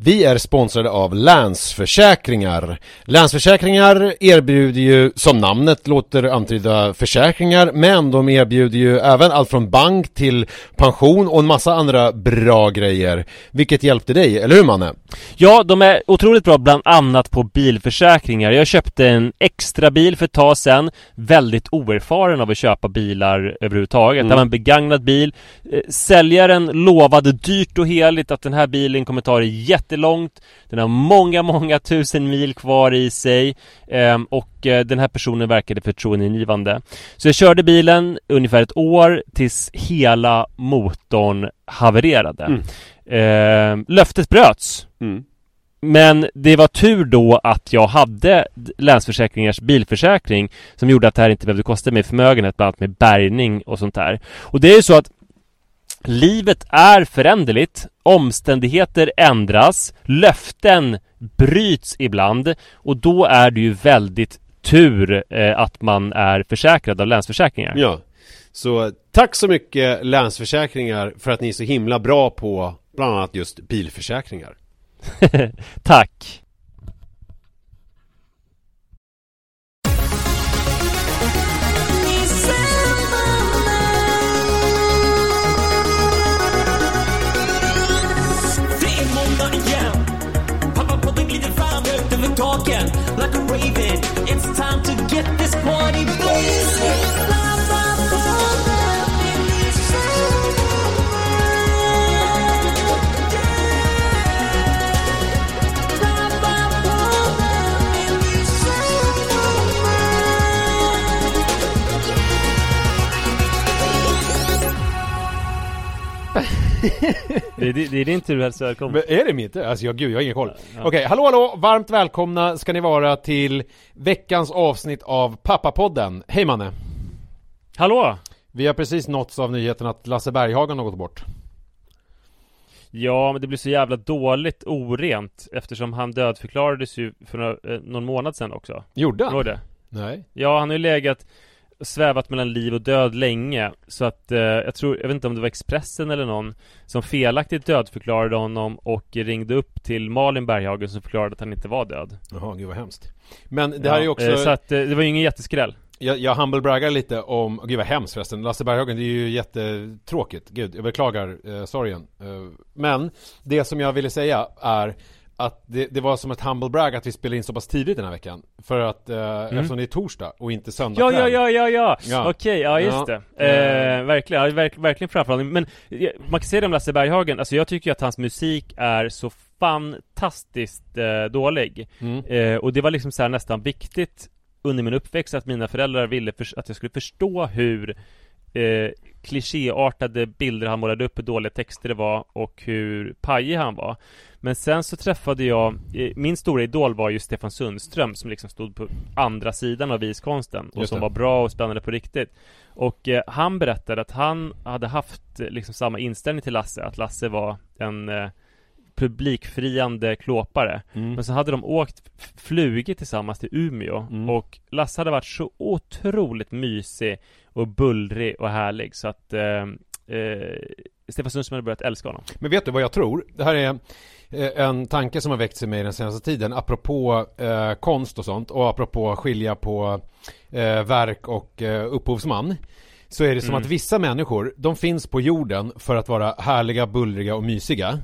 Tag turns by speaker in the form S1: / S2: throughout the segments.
S1: Vi är sponsrade av Länsförsäkringar. Länsförsäkringar erbjuder ju, som namnet låter antyda, försäkringar, men de erbjuder ju även allt från bank till pension och en massa andra bra grejer. Vilket hjälpte dig, eller hur Manne?
S2: Ja, de är otroligt bra bland annat på bilförsäkringar. Jag köpte en extra bil för ett tag sedan. Väldigt oerfaren av att köpa bilar överhuvudtaget. Mm. Det var en begagnad bil. Eh, säljaren lovade dyrt och heligt att den här bilen kommer ta det jätte jättelångt. Den har många, många tusen mil kvar i sig. Ehm, Och eh, den här personen verkade förtroendeingivande. Så jag körde bilen ungefär ett år tills hela motorn havererade. Mm. Ehm, löftet bröts. Mm. Men det var tur då att jag hade Länsförsäkringars bilförsäkring Som gjorde att det här inte behövde kosta mig förmögenhet bland annat med bärgning och sånt där. Och det är ju så att Livet är föränderligt, omständigheter ändras, löften bryts ibland och då är det ju väldigt tur eh, att man är försäkrad av Länsförsäkringar.
S1: Ja, så tack så mycket Länsförsäkringar för att ni är så himla bra på bland annat just bilförsäkringar.
S2: tack! Det, är, det är din tur att hälsa välkommen.
S1: Men är det min tur? Alltså jag, gud, jag har ingen koll. Ja. Okej, okay, hallå hallå! Varmt välkomna ska ni vara till veckans avsnitt av Pappapodden. Hej Manne!
S2: Hallå!
S1: Vi har precis nåtts av nyheten att Lasse Berghagen har gått bort.
S2: Ja, men det blir så jävla dåligt orent eftersom han dödförklarades ju för några, eh, någon månad sedan också.
S1: Gjorde han?
S2: det?
S1: Nej.
S2: Ja, han har ju legat svävat mellan liv och död länge Så att eh, jag tror, jag vet inte om det var Expressen eller någon Som felaktigt dödförklarade honom och ringde upp till Malin Berghagen som förklarade att han inte var död.
S1: Jaha, gud vad hemskt. Men det ja, här är ju också
S2: eh, Så att eh, det var ju ingen jätteskräll.
S1: Jag, jag humblebraggar lite om, gud vad hemskt förresten Lasse Berghagen, det är ju jättetråkigt. Gud, jag beklagar eh, sorgen. Eh, Men Det som jag ville säga är att det, det, var som ett humble brag att vi spelade in så pass tidigt den här veckan För att, eh, mm. eftersom det är torsdag och inte söndag
S2: Ja, ja, ja, ja, ja, ja. okej, ja just ja. det eh, Verkligen, ja, verk, verkligen framförhållning Men man kan säga det om Lasse Berghagen, alltså jag tycker att hans musik är så fantastiskt eh, dålig mm. eh, Och det var liksom så nästan viktigt under min uppväxt att mina föräldrar ville att jag skulle förstå hur eh, klichéartade bilder han målade upp, hur dåliga texter det var och hur pajig han var men sen så träffade jag Min stora idol var ju Stefan Sundström Som liksom stod på andra sidan av viskonsten Och som var bra och spännande på riktigt Och eh, han berättade att han hade haft liksom samma inställning till Lasse Att Lasse var en eh, publikfriande klåpare.
S1: Mm.
S2: Men så hade de åkt, flugit tillsammans till Umeå
S1: Mm.
S2: och Lasse hade varit så otroligt mysig och bullrig och härlig så att eh, eh, Stefan Sundström hade börjat älska honom.
S1: Men vet du vad jag tror? Det här är eh, en tanke som har väckts i mig den senaste tiden apropå eh, konst och sånt och apropå skilja på eh, verk och eh, upphovsman. Så är det som
S2: Mm.
S1: att vissa människor, de finns på jorden för att vara härliga, bullriga och mysiga.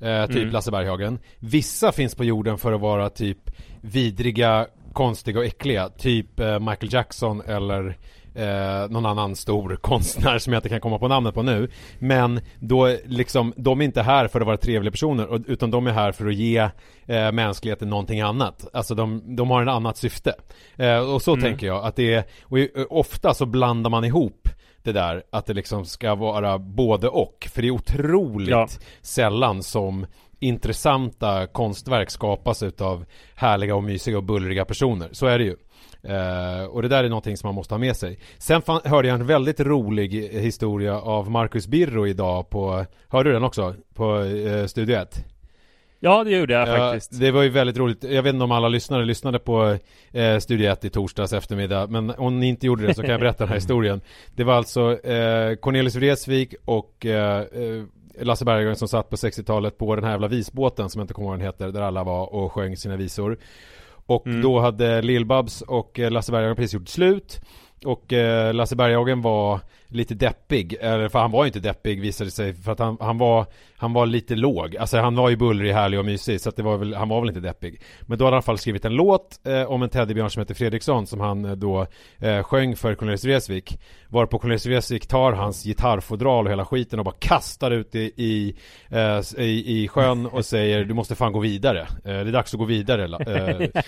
S1: Eh, typ
S2: Mm.
S1: Lasse Berghagen. Vissa finns på jorden för att vara typ vidriga, konstiga och äckliga. Typ eh, Michael Jackson eller eh, någon annan stor konstnär som jag inte kan komma på namnet på nu. Men då liksom, de är inte här för att vara trevliga personer utan de är här för att ge eh, mänskligheten någonting annat. Alltså de, de har en annat syfte. Eh, och så
S2: Mm.
S1: tänker jag att det är, och i- ofta så blandar man ihop det där att det liksom ska vara både och. För det är otroligt
S2: Ja.
S1: sällan som intressanta konstverk skapas utav härliga och mysiga och bullriga personer. Så är det ju. Eh, och det där är någonting som man måste ha med sig. Sen fan, hörde jag en väldigt rolig historia av Marcus Birro idag på, hörde du den också? På eh, Studio 1?
S2: Ja, det gjorde jag
S1: Ja,
S2: faktiskt.
S1: det var ju väldigt roligt. Jag vet inte om alla lyssnare lyssnade på eh, Studio 1 i torsdags eftermiddag. Men om ni inte gjorde det så kan jag berätta den här historien. Det var alltså eh, Cornelis Vreeswijk och eh, eh, Lasse Berghagen som satt på 60-talet på den här jävla visbåten som jag inte kommer ihåg vad den heter. Där alla var och sjöng sina visor. Och
S2: Mm.
S1: då hade Lill-Babs och eh, Lasse Berghagen precis gjort slut. Och eh, Lasse Berghagen var lite deppig, eller för han var ju inte deppig visade det sig för att han, han var Han var lite låg, alltså han var ju bullrig, härlig och mysig så att det var väl, han var väl inte deppig. Men då hade han i alla fall skrivit en låt eh, om en teddybjörn som heter Fredriksson som han eh, då eh, sjöng för Cornelis Vreeswijk. Varpå Cornelis Vreeswijk tar hans gitarrfodral och hela skiten och bara kastar ut i, i, eh, i, i sjön och säger du måste fan gå vidare. Eh, Det är dags att gå vidare eh,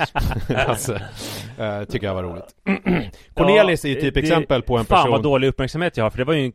S1: Lasse eh, Tycker jag var roligt. Cornelis är ju typ
S2: det-
S1: exempel på en
S2: Fan
S1: person
S2: vad dålig uppmärksamhet jag har, för det var ju en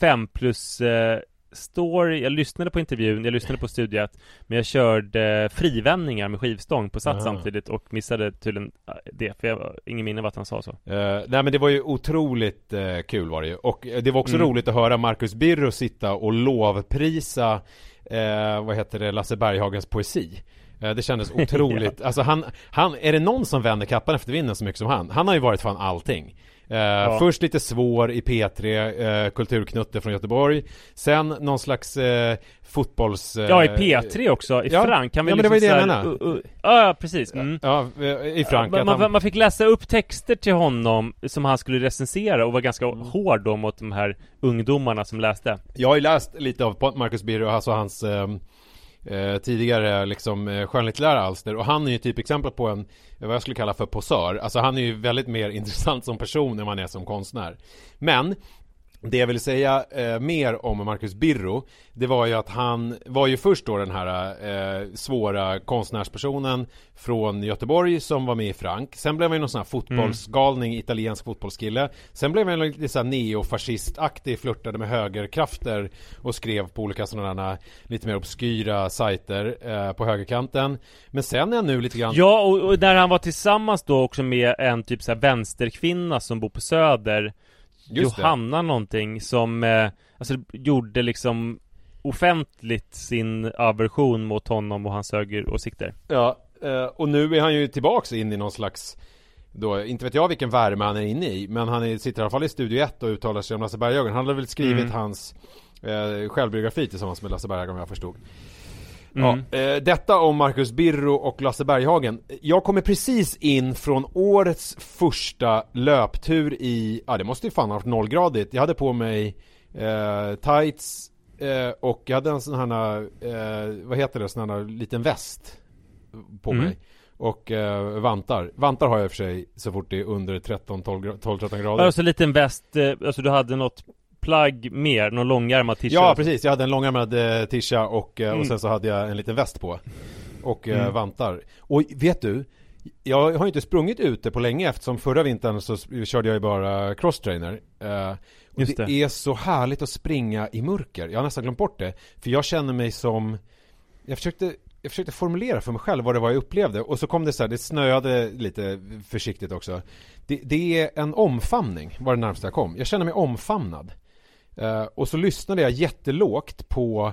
S2: fem plus eh, story, jag lyssnade på intervjun, jag lyssnade på studiet Men jag körde frivändningar med skivstång på Sats samtidigt och missade tydligen eh, det, för jag har ingen minne av att han sa så.
S1: Eh, nej men det var ju otroligt eh, kul var det ju. Och det var också
S2: Mm.
S1: roligt att höra Marcus Birro sitta och lovprisa eh, Vad heter det, Lasse Berghagens poesi. Det kändes otroligt, alltså han, han, är det någon som vänder kappan efter vinden så mycket som han? Han har ju varit fan allting Eh, Först lite svår i P3, eh, kulturknutte från Göteborg. Sen någon slags eh, fotbolls... Eh,
S2: Ja, i P3 också, i
S1: ja,
S2: Frank kan vi
S1: ja, men det var ju
S2: liksom
S1: det jag menade.
S2: uh, uh, Ja, ja, precis. Mm.
S1: Ja, eh, i Frank
S2: man,
S1: han-
S2: man fick läsa upp texter till honom som han skulle recensera och var ganska
S1: Mm.
S2: hård då mot de här ungdomarna som läste.
S1: Jag har ju läst lite av Marcus Birro, alltså hans eh, tidigare liksom eh, skönlitterära alster och han är ju typ exempel på en, eh, vad jag skulle kalla för posör. Alltså han är ju väldigt mer intressant som person än man är som konstnär. Men det jag vill säga eh, mer om Marcus Birro Det var ju att han var ju först då den här eh, svåra konstnärspersonen Från Göteborg som var med i Frank. Sen blev han ju någon sån här fotbollsgalning, italiensk fotbollskille. Sen blev han lite såhär neofascistaktig, flörtade med högerkrafter Och skrev på olika sådana lite mer obskyra sajter eh, på högerkanten. Men sen är han nu lite grann
S2: Ja, och, och där han var tillsammans då också med en typ så här vänsterkvinna som bor på Söder
S1: Just det.
S2: Johanna någonting som eh, Alltså gjorde liksom offentligt sin aversion mot honom och hans högeråsikter
S1: Ja, eh, och nu är han ju tillbaks in i någon slags då, inte vet jag vilken värme han är inne i Men han är, sitter i alla fall i Studio 1 och uttalar sig om Lasse Berghagen Han hade väl skrivit
S2: Mm.
S1: hans eh, självbiografi tillsammans med Lasse Berghagen om jag förstod
S2: Mm.
S1: Ja, eh, detta om Marcus Birro och Lasse Berghagen Jag kommer precis in från årets första löptur i, ja det måste ju fan ha varit nollgradigt Jag hade på mig eh, tights eh, och jag hade en sån här, eh, vad heter det, sån här liten väst på
S2: Mm.
S1: mig och eh, vantar. Vantar har jag i och för sig så fort det är under 13-12 grader.
S2: Alltså en liten väst, alltså du hade något plagg mer, någon långärmad t-shirt
S1: Ja precis, jag hade en långärmad eh, tisha och, eh,
S2: Mm.
S1: och sen så hade jag en liten väst på. Och eh,
S2: Mm.
S1: vantar. Och vet du? Jag har ju inte sprungit ute på länge eftersom förra vintern så körde jag ju bara crosstrainer. Eh, och det,
S2: det.
S1: är så härligt att springa i mörker. Jag har nästan glömt bort det För jag känner mig som Jag försökte jag försökte formulera för mig själv vad det var jag upplevde. Och så kom det så här, det snöade lite försiktigt också. Det, det är en omfamning var det närmsta jag kom. Jag känner mig omfamnad Eh, och så lyssnade jag jättelågt på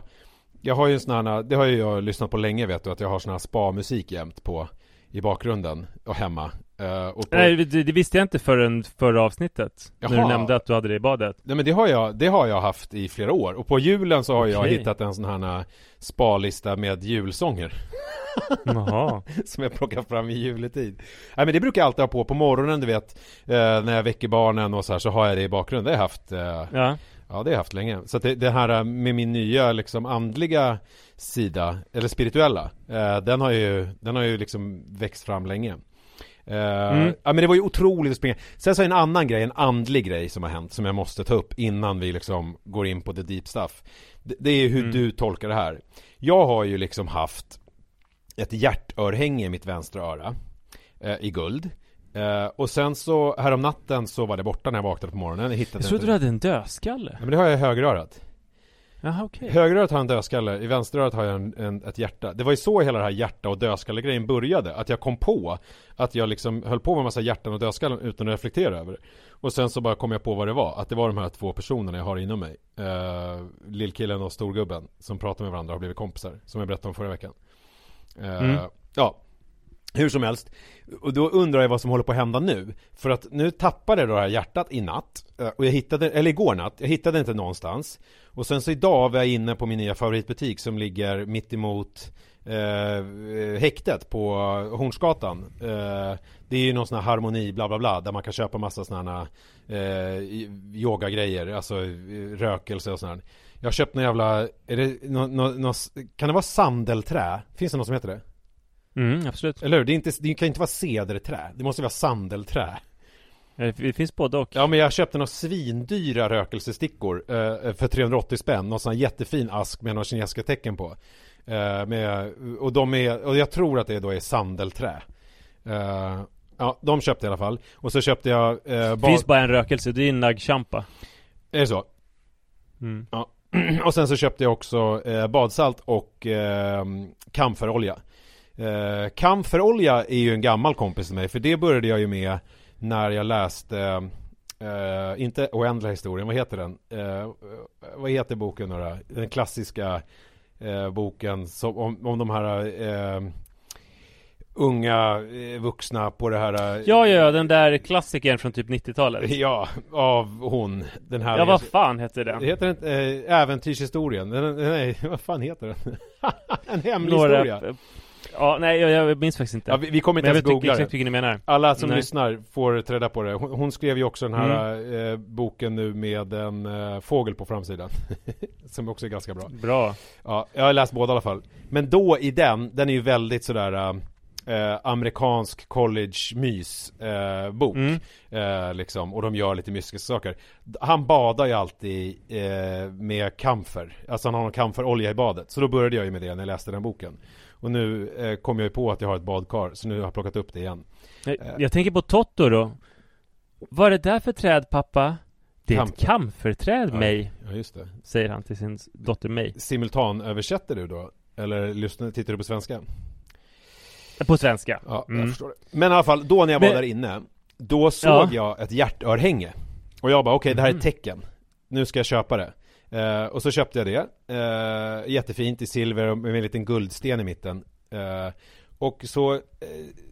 S1: Jag har ju en sån här, det har ju jag lyssnat på länge vet du, att jag har sån här spa-musik jämt på i bakgrunden och hemma. Uh, och på...
S2: Nej, det, det, visste jag inte förrän förra avsnittet.
S1: Jaha.
S2: När du nämnde att du hade det i badet.
S1: Nej men det har jag, det har jag haft i flera år. Och på julen så har jag
S2: Okej.
S1: hittat en sån här spa-lista med julsånger.
S2: Jaha.
S1: som jag plockar fram i juletid. Nej men det brukar jag alltid ha på på morgonen du vet. Eh, när jag väcker barnen och så här så har jag det i bakgrunden. Det har jag haft. Eh,
S2: Ja.
S1: Ja, det har jag haft länge. Så det, det här med min nya liksom andliga sida, eller spirituella, eh, den har ju, den har ju liksom växt fram länge. Eh,
S2: Mm.
S1: Ja men det var ju otroligt att springa. Sen så är en annan grej, en andlig grej som har hänt, som jag måste ta upp innan vi liksom går in på the deep stuff. Det, det är hur
S2: Mm.
S1: du tolkar det här. Jag har ju liksom haft ett hjärtörhänge i mitt vänstra öra, eh, i guld. Eh, och sen så, härom natten så var det borta när jag vaknade på morgonen. Jag hittade
S2: Jag trodde du hade en dödskalle.
S1: Nej, men det har jag i högerörat.
S2: Jaha, okej.
S1: Högerörat har en dödskalle, i vänsterörat har jag en, en, ett hjärta. Det var ju så hela det här hjärta och dödskalle-grejen började. Att jag kom på att jag liksom höll på med en massa hjärtan och dödskallen utan att reflektera över det. Och sen så bara kom jag på vad det var. Att det var de här två personerna jag har inom mig. Uh, lillkillen och storgubben som pratar med varandra och har blivit kompisar. Som jag berättade om förra veckan. Eh,
S2: Mm.
S1: Ja, hur som helst. Och då undrar jag vad som håller på att hända nu. För att nu tappade jag det här hjärtat i natt. Eh, och jag hittade, eller igår natt, jag hittade det inte någonstans. Och sen så idag var jag inne på min nya favoritbutik som ligger mitt emot eh, häktet på Hornsgatan. Eh, det är ju någon sån här harmoni bla bla bla där man kan köpa massa såna här eh, yogagrejer, alltså eh, rökelse och sånt Jag har köpt någon jävla, är det no, no, no, kan det vara sandelträ? Finns det något som heter det?
S2: Mm, absolut.
S1: Eller hur? Det, är inte, det kan inte vara cederträ. Det måste vara sandelträ.
S2: Eh, Det finns både och.
S1: Ja men jag köpte några svindyra rökelsestickor eh, för 380 spänn. Någon sån här jättefin ask med några kinesiska tecken på. Eh, med, och de är, och jag tror att det då är sandelträ. Eh, ja, de köpte jag i alla fall. Och så köpte jag... Eh,
S2: Det finns bara en rökelse, det är en naggchampa.
S1: Är det så?
S2: Mm.
S1: Ja. och sen så köpte jag också eh, badsalt och eh, kamferolja. Eh, kamferolja är ju en gammal kompis till mig, för det började jag ju med när jag läste, eh, inte Oändliga historien, vad heter den? Eh, vad heter boken då? Den klassiska eh, boken som, om, om de här unga vuxna på det här
S2: Ja, ja, den där klassikern från typ 90-talet.
S1: Ja, av hon Den här
S2: Ja, vad fan hette
S1: Det
S2: den?
S1: heter inte äh, Äventyrshistorien Den- den- Nej, vad fan heter den? en hemlig
S2: Några...
S1: historia
S2: Ja, nej, jag, jag minns faktiskt inte.
S1: ja, vi, vi kommer inte
S2: Men jag
S1: ens
S2: inte
S1: googla
S2: exakt
S1: det
S2: vilken du menar.
S1: Alla som
S2: Nej.
S1: lyssnar får träda på det hon, hon skrev ju också den här
S2: Mm.
S1: eh, boken nu med en eh, fågel på framsidan Som också är ganska bra
S2: Bra.
S1: Ja, jag har läst båda i alla fall Men då i den, den är ju väldigt sådär eh, amerikansk college-mys eh,
S2: Mm.
S1: eh, liksom, och de gör lite mystiska saker Han badar ju alltid eh, med kamfer Alltså han har någon kamferolja i badet Så då började jag ju med det när jag läste den boken Och nu eh, kom jag ju på att jag har ett badkar Så nu har jag plockat upp det igen
S2: Jag, jag tänker på Totto då. Vad är det där för träd pappa? Det är ett
S1: Kamfer.
S2: kamferträd
S1: Ja.
S2: mig,
S1: Ja just det
S2: säger han till sin dotter May.
S1: Simultanöversätter du då? Eller lyssnar, tittar du på svenska?
S2: På svenska.
S1: Ja, jag
S2: Mm.
S1: förstår det. Men i alla fall, då när jag var
S2: Men-
S1: där inne Då såg
S2: Ja.
S1: jag ett hjärtörhänge Och jag bara, okej det här är
S2: Mhm.
S1: ett tecken Nu ska jag köpa det eh, Och så köpte jag det. Eh, Jättefint i silver med en liten guldsten i mitten. Eh, Och så, eh,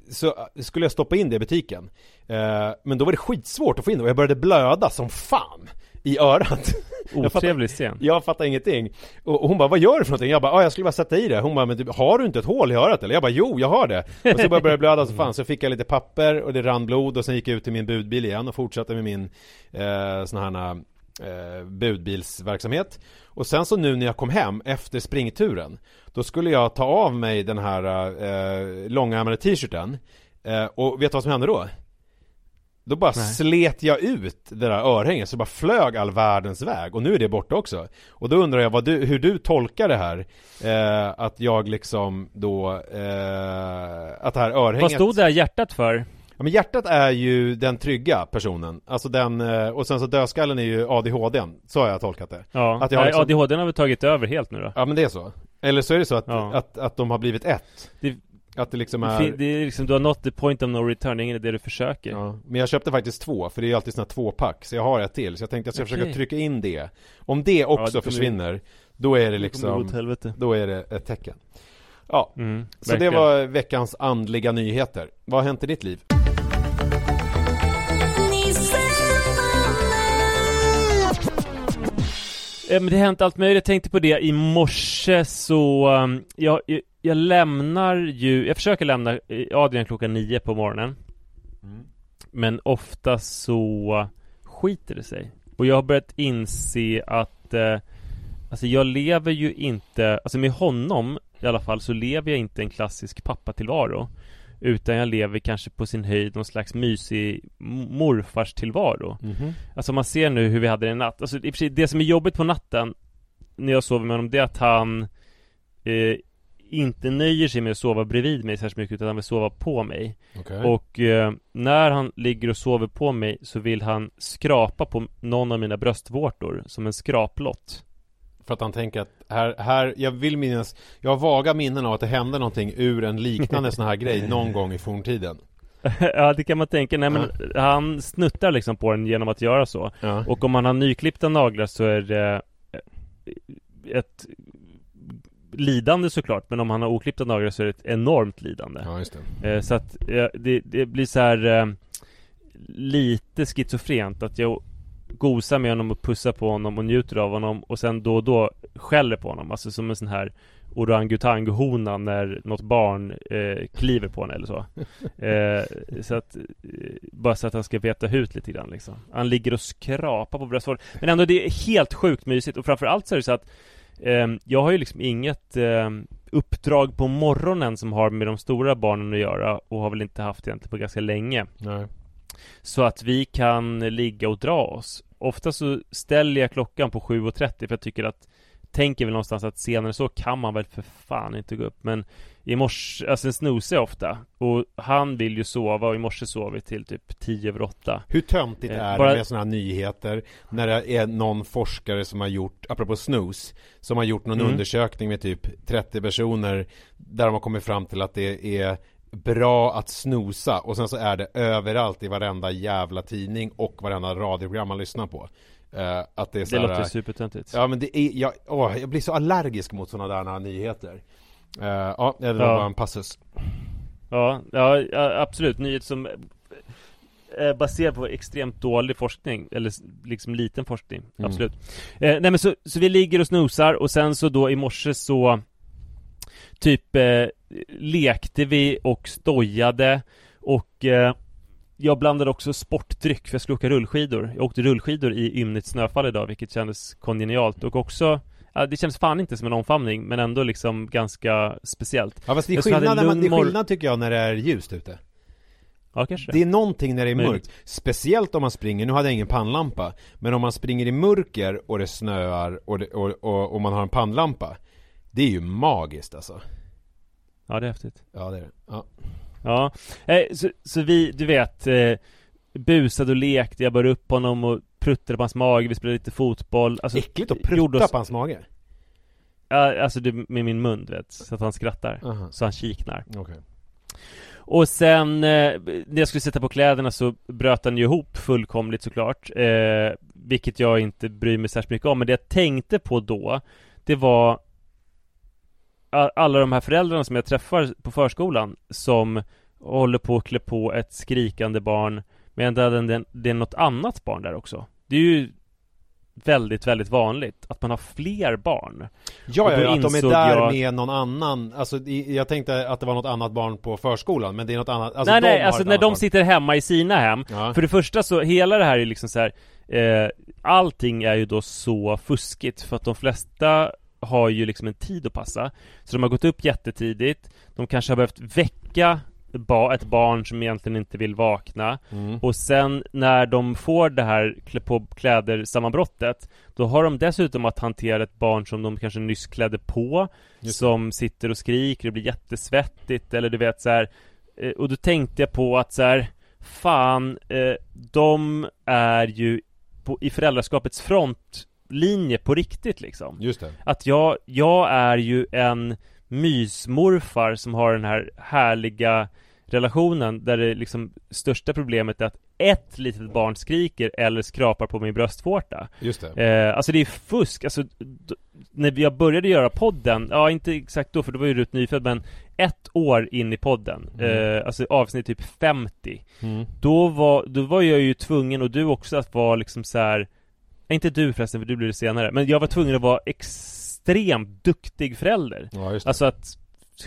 S1: så skulle jag stoppa in det i butiken. Eh, Men då var det skitsvårt att få in det och jag började blöda som fan I örat.
S2: Otrevlig scen.
S1: jag fattar ingenting. Och och hon bara, vad gör du för någonting? Jag bara, ah, jag skulle bara sätta i det. Hon bara, men du, har du inte ett hål i örat eller? Jag bara, jo jag har det. Och så började jag blöda så fan, så fick jag lite papper och det rann blod och sen gick jag ut till min budbil igen och fortsatte med min eh, sån här eh, budbilsverksamhet Och sen så nu när jag kom hem efter springturen Då skulle jag ta av mig den här eh, långärmade t-shirten eh, Och vet du vad som hände då? Då bara
S2: Nej.
S1: slet jag ut det där örhänget så bara flög all världens väg och nu är det borta också. Och då undrar jag du, hur du tolkar det här eh, Att jag liksom då eh, Att det här örhänget
S2: Vad stod det här hjärtat för?
S1: Ja men hjärtat är ju den trygga personen Alltså den, eh, och sen så dödskallen är ju ADHDn Så har jag tolkat det
S2: Ja,
S1: Att jag har liksom-
S2: ADHD har väl tagit över helt nu då?
S1: Ja men det är så Eller så är det så att,
S2: Ja.
S1: att, att de har blivit ett
S2: Det,
S1: Att det liksom
S2: Det
S1: är...
S2: Det är liksom, du har nått the point of no return, det är det du försöker
S1: Ja, men jag köpte faktiskt två, för det är ju alltid sådana tvåpack, så jag har ett till. Så jag tänkte att jag ska
S2: Okej.
S1: försöka trycka in det. Om det också
S2: det kommer-
S1: försvinner, då är det
S2: Det
S1: liksom,
S2: helvete
S1: då är det ett tecken. Ja,
S2: mm,
S1: så
S2: verkligen.
S1: det var veckans andliga nyheter. Vad har hänt i ditt liv?
S2: Men det har hänt allt möjligt, jag tänkte på det. I morse så um, jag, jag, jag lämnar ju, jag försöker lämna eh, Adrian klockan nio på morgonen. Men ofta så skiter det sig. Och jag har börjat inse att eh, Alltså jag lever ju inte, alltså med honom i alla fall så lever jag inte en klassisk pappatillvaro Utan jag lever kanske på sin höjd någon slags mysig m- morfarstillvaro Alltså man ser nu hur vi hade det i natt. Alltså i och för sig, det som är jobbigt på natten När jag sover med honom det är att han eh, Inte nöjer sig med att sova bredvid mig särskilt mycket utan han vill sova på mig.
S1: Okej.
S2: Och eh, när han ligger och sover på mig så vill han skrapa på någon av mina bröstvårtor som en skraplott
S1: För att han tänker att här, här, jag vill minnas, jag har vaga minnen av att det hände någonting ur en liknande sån här grej någon gång i forntiden.
S2: Ja det kan man tänka, nej men han snuttar liksom på den genom att göra så
S1: Ja.
S2: Och om han har nyklippta naglar så är det eh, ett lidande såklart Men om han har oklippta naglar så är det ett enormt lidande
S1: ja, just det.
S2: Eh, Så att det, det blir så här eh, Lite schizofrent att jag gosar med honom och pussar på honom och njuter av honom och sen då och då skäller på honom. Alltså som en sån här orangutang-hona när något barn eh, kliver på henne eller så. Eh, Så att eh, Bara så att han ska veta ut lite grann liksom. Han ligger och skrapar på bröstvården Men ändå det är helt sjukt mysigt. Och framförallt så är det så att eh, Jag har ju liksom inget eh, uppdrag på morgonen som har med de stora barnen att göra och har väl inte haft egentligen på ganska länge.
S1: Nej.
S2: Så att vi kan ligga och dra oss. Ofta så ställer jag klockan på 7.30 för jag tycker att Tänker väl någonstans att senare så kan man väl för fan inte gå upp. Men i morse, alltså snosar jag ofta Och han vill ju sova och i morse sov vi till typ 10 över 8
S1: Hur töntigt
S2: Eh,
S1: är
S2: bara-
S1: det med såna här nyheter när det är någon forskare som har gjort, apropå snus, som har gjort någon
S2: Mm.
S1: undersökning med typ 30 personer där de har kommit fram till att det är bra att snosa och sen så är det överallt i varenda jävla tidning och varenda radioprogram man lyssnar på. Eh, att det är så
S2: Det
S1: här,
S2: låter supertöntigt
S1: Ja men det är, jag, åh, jag blir så allergisk mot sådana där nyheter. Eh, ja, det var
S2: Ja.
S1: bara en passus.
S2: Ja, ja, absolut. Nyhet som är baserad på extremt dålig forskning Eller liksom liten forskning,
S1: Mm.
S2: absolut eh, Nej men så, så vi ligger och snosar och sen så då i morse så Typ eh, lekte vi och stojade och eh, jag blandade också sportdryck för jag skulle åka rullskidor. Jag åkte rullskidor i ymnigt snöfall idag vilket kändes kongenialt och också Ja, det känns fan inte som en omfamning men ändå liksom ganska speciellt.
S1: Ja fast det är skillnad, när man, det är skillnad tycker jag när det är ljust ute.
S2: Ja kanske.
S1: Det är någonting när det är mörkt. Speciellt om man springer, nu hade jag ingen pannlampa Men om man springer i mörker och det snöar och, det, och, och, och man har en pannlampa Det är ju magiskt alltså.
S2: Ja det är häftigt.
S1: Ja det är det. Ja.
S2: Ja, eh, så, så vi, du vet eh, Busade och lekte, jag bar upp honom och pruttade på hans mage, vi spelade lite fotboll. Alltså,
S1: Äckligt att
S2: gjorde
S1: prutta
S2: oss-
S1: på hans mage.
S2: Ja, Alltså du, med min mun du vet, så att han skrattar
S1: Aha.
S2: Så han kiknar.
S1: Okej.
S2: Och sen eh, när jag skulle sätta på kläderna så bröt han ju ihop fullkomligt såklart eh, Vilket jag inte bryr mig särskilt mycket om. Men det jag tänkte på då Det var Alla de här föräldrarna som jag träffar på förskolan Som håller på att klä på ett skrikande barn Men det är, det är något annat barn där också Det är ju Väldigt, väldigt vanligt att man har fler barn
S1: Ja, ja, att de är där
S2: jag-
S1: med någon annan Alltså jag tänkte att det var något annat barn på förskolan Men det är något annat alltså,
S2: nej nej, alltså när de
S1: barn.
S2: sitter hemma i sina hem
S1: Ja.
S2: För det första så, hela det här är liksom så här eh, Allting är ju då så fuskigt för att de flesta har ju liksom en tid att passa Så de har gått upp jättetidigt De kanske har behövt väcka ett barn som egentligen inte vill vakna
S1: Mm.
S2: Och sen när de får det här klä på kläder sammanbrottet Då har de dessutom att hantera ett barn som de kanske nyss klädde på
S1: Just.
S2: Som sitter och skriker, det blir jättesvettigt eller du vet så här. eh, Och då tänkte jag på att så här Fan, eh, de är ju på, i föräldraskapets frontlinje på riktigt liksom
S1: Just det
S2: Att jag, jag är ju en mysmorfar som har den här härliga relationen där det liksom största problemet är att ett litet barn skriker eller skrapar på min bröstvårta.
S1: Just det.
S2: Eh, alltså det är fusk, alltså d- när jag började göra podden, ja inte exakt då för då var ju Rut nyfödd men ett år in i podden, eh, alltså avsnitt typ 50
S1: Mm.
S2: Då var, då var jag ju tvungen och du också att vara liksom så här. Inte du förresten för du blir det senare Men jag var tvungen att vara extremt duktig förälder
S1: Ja, just det.
S2: Alltså att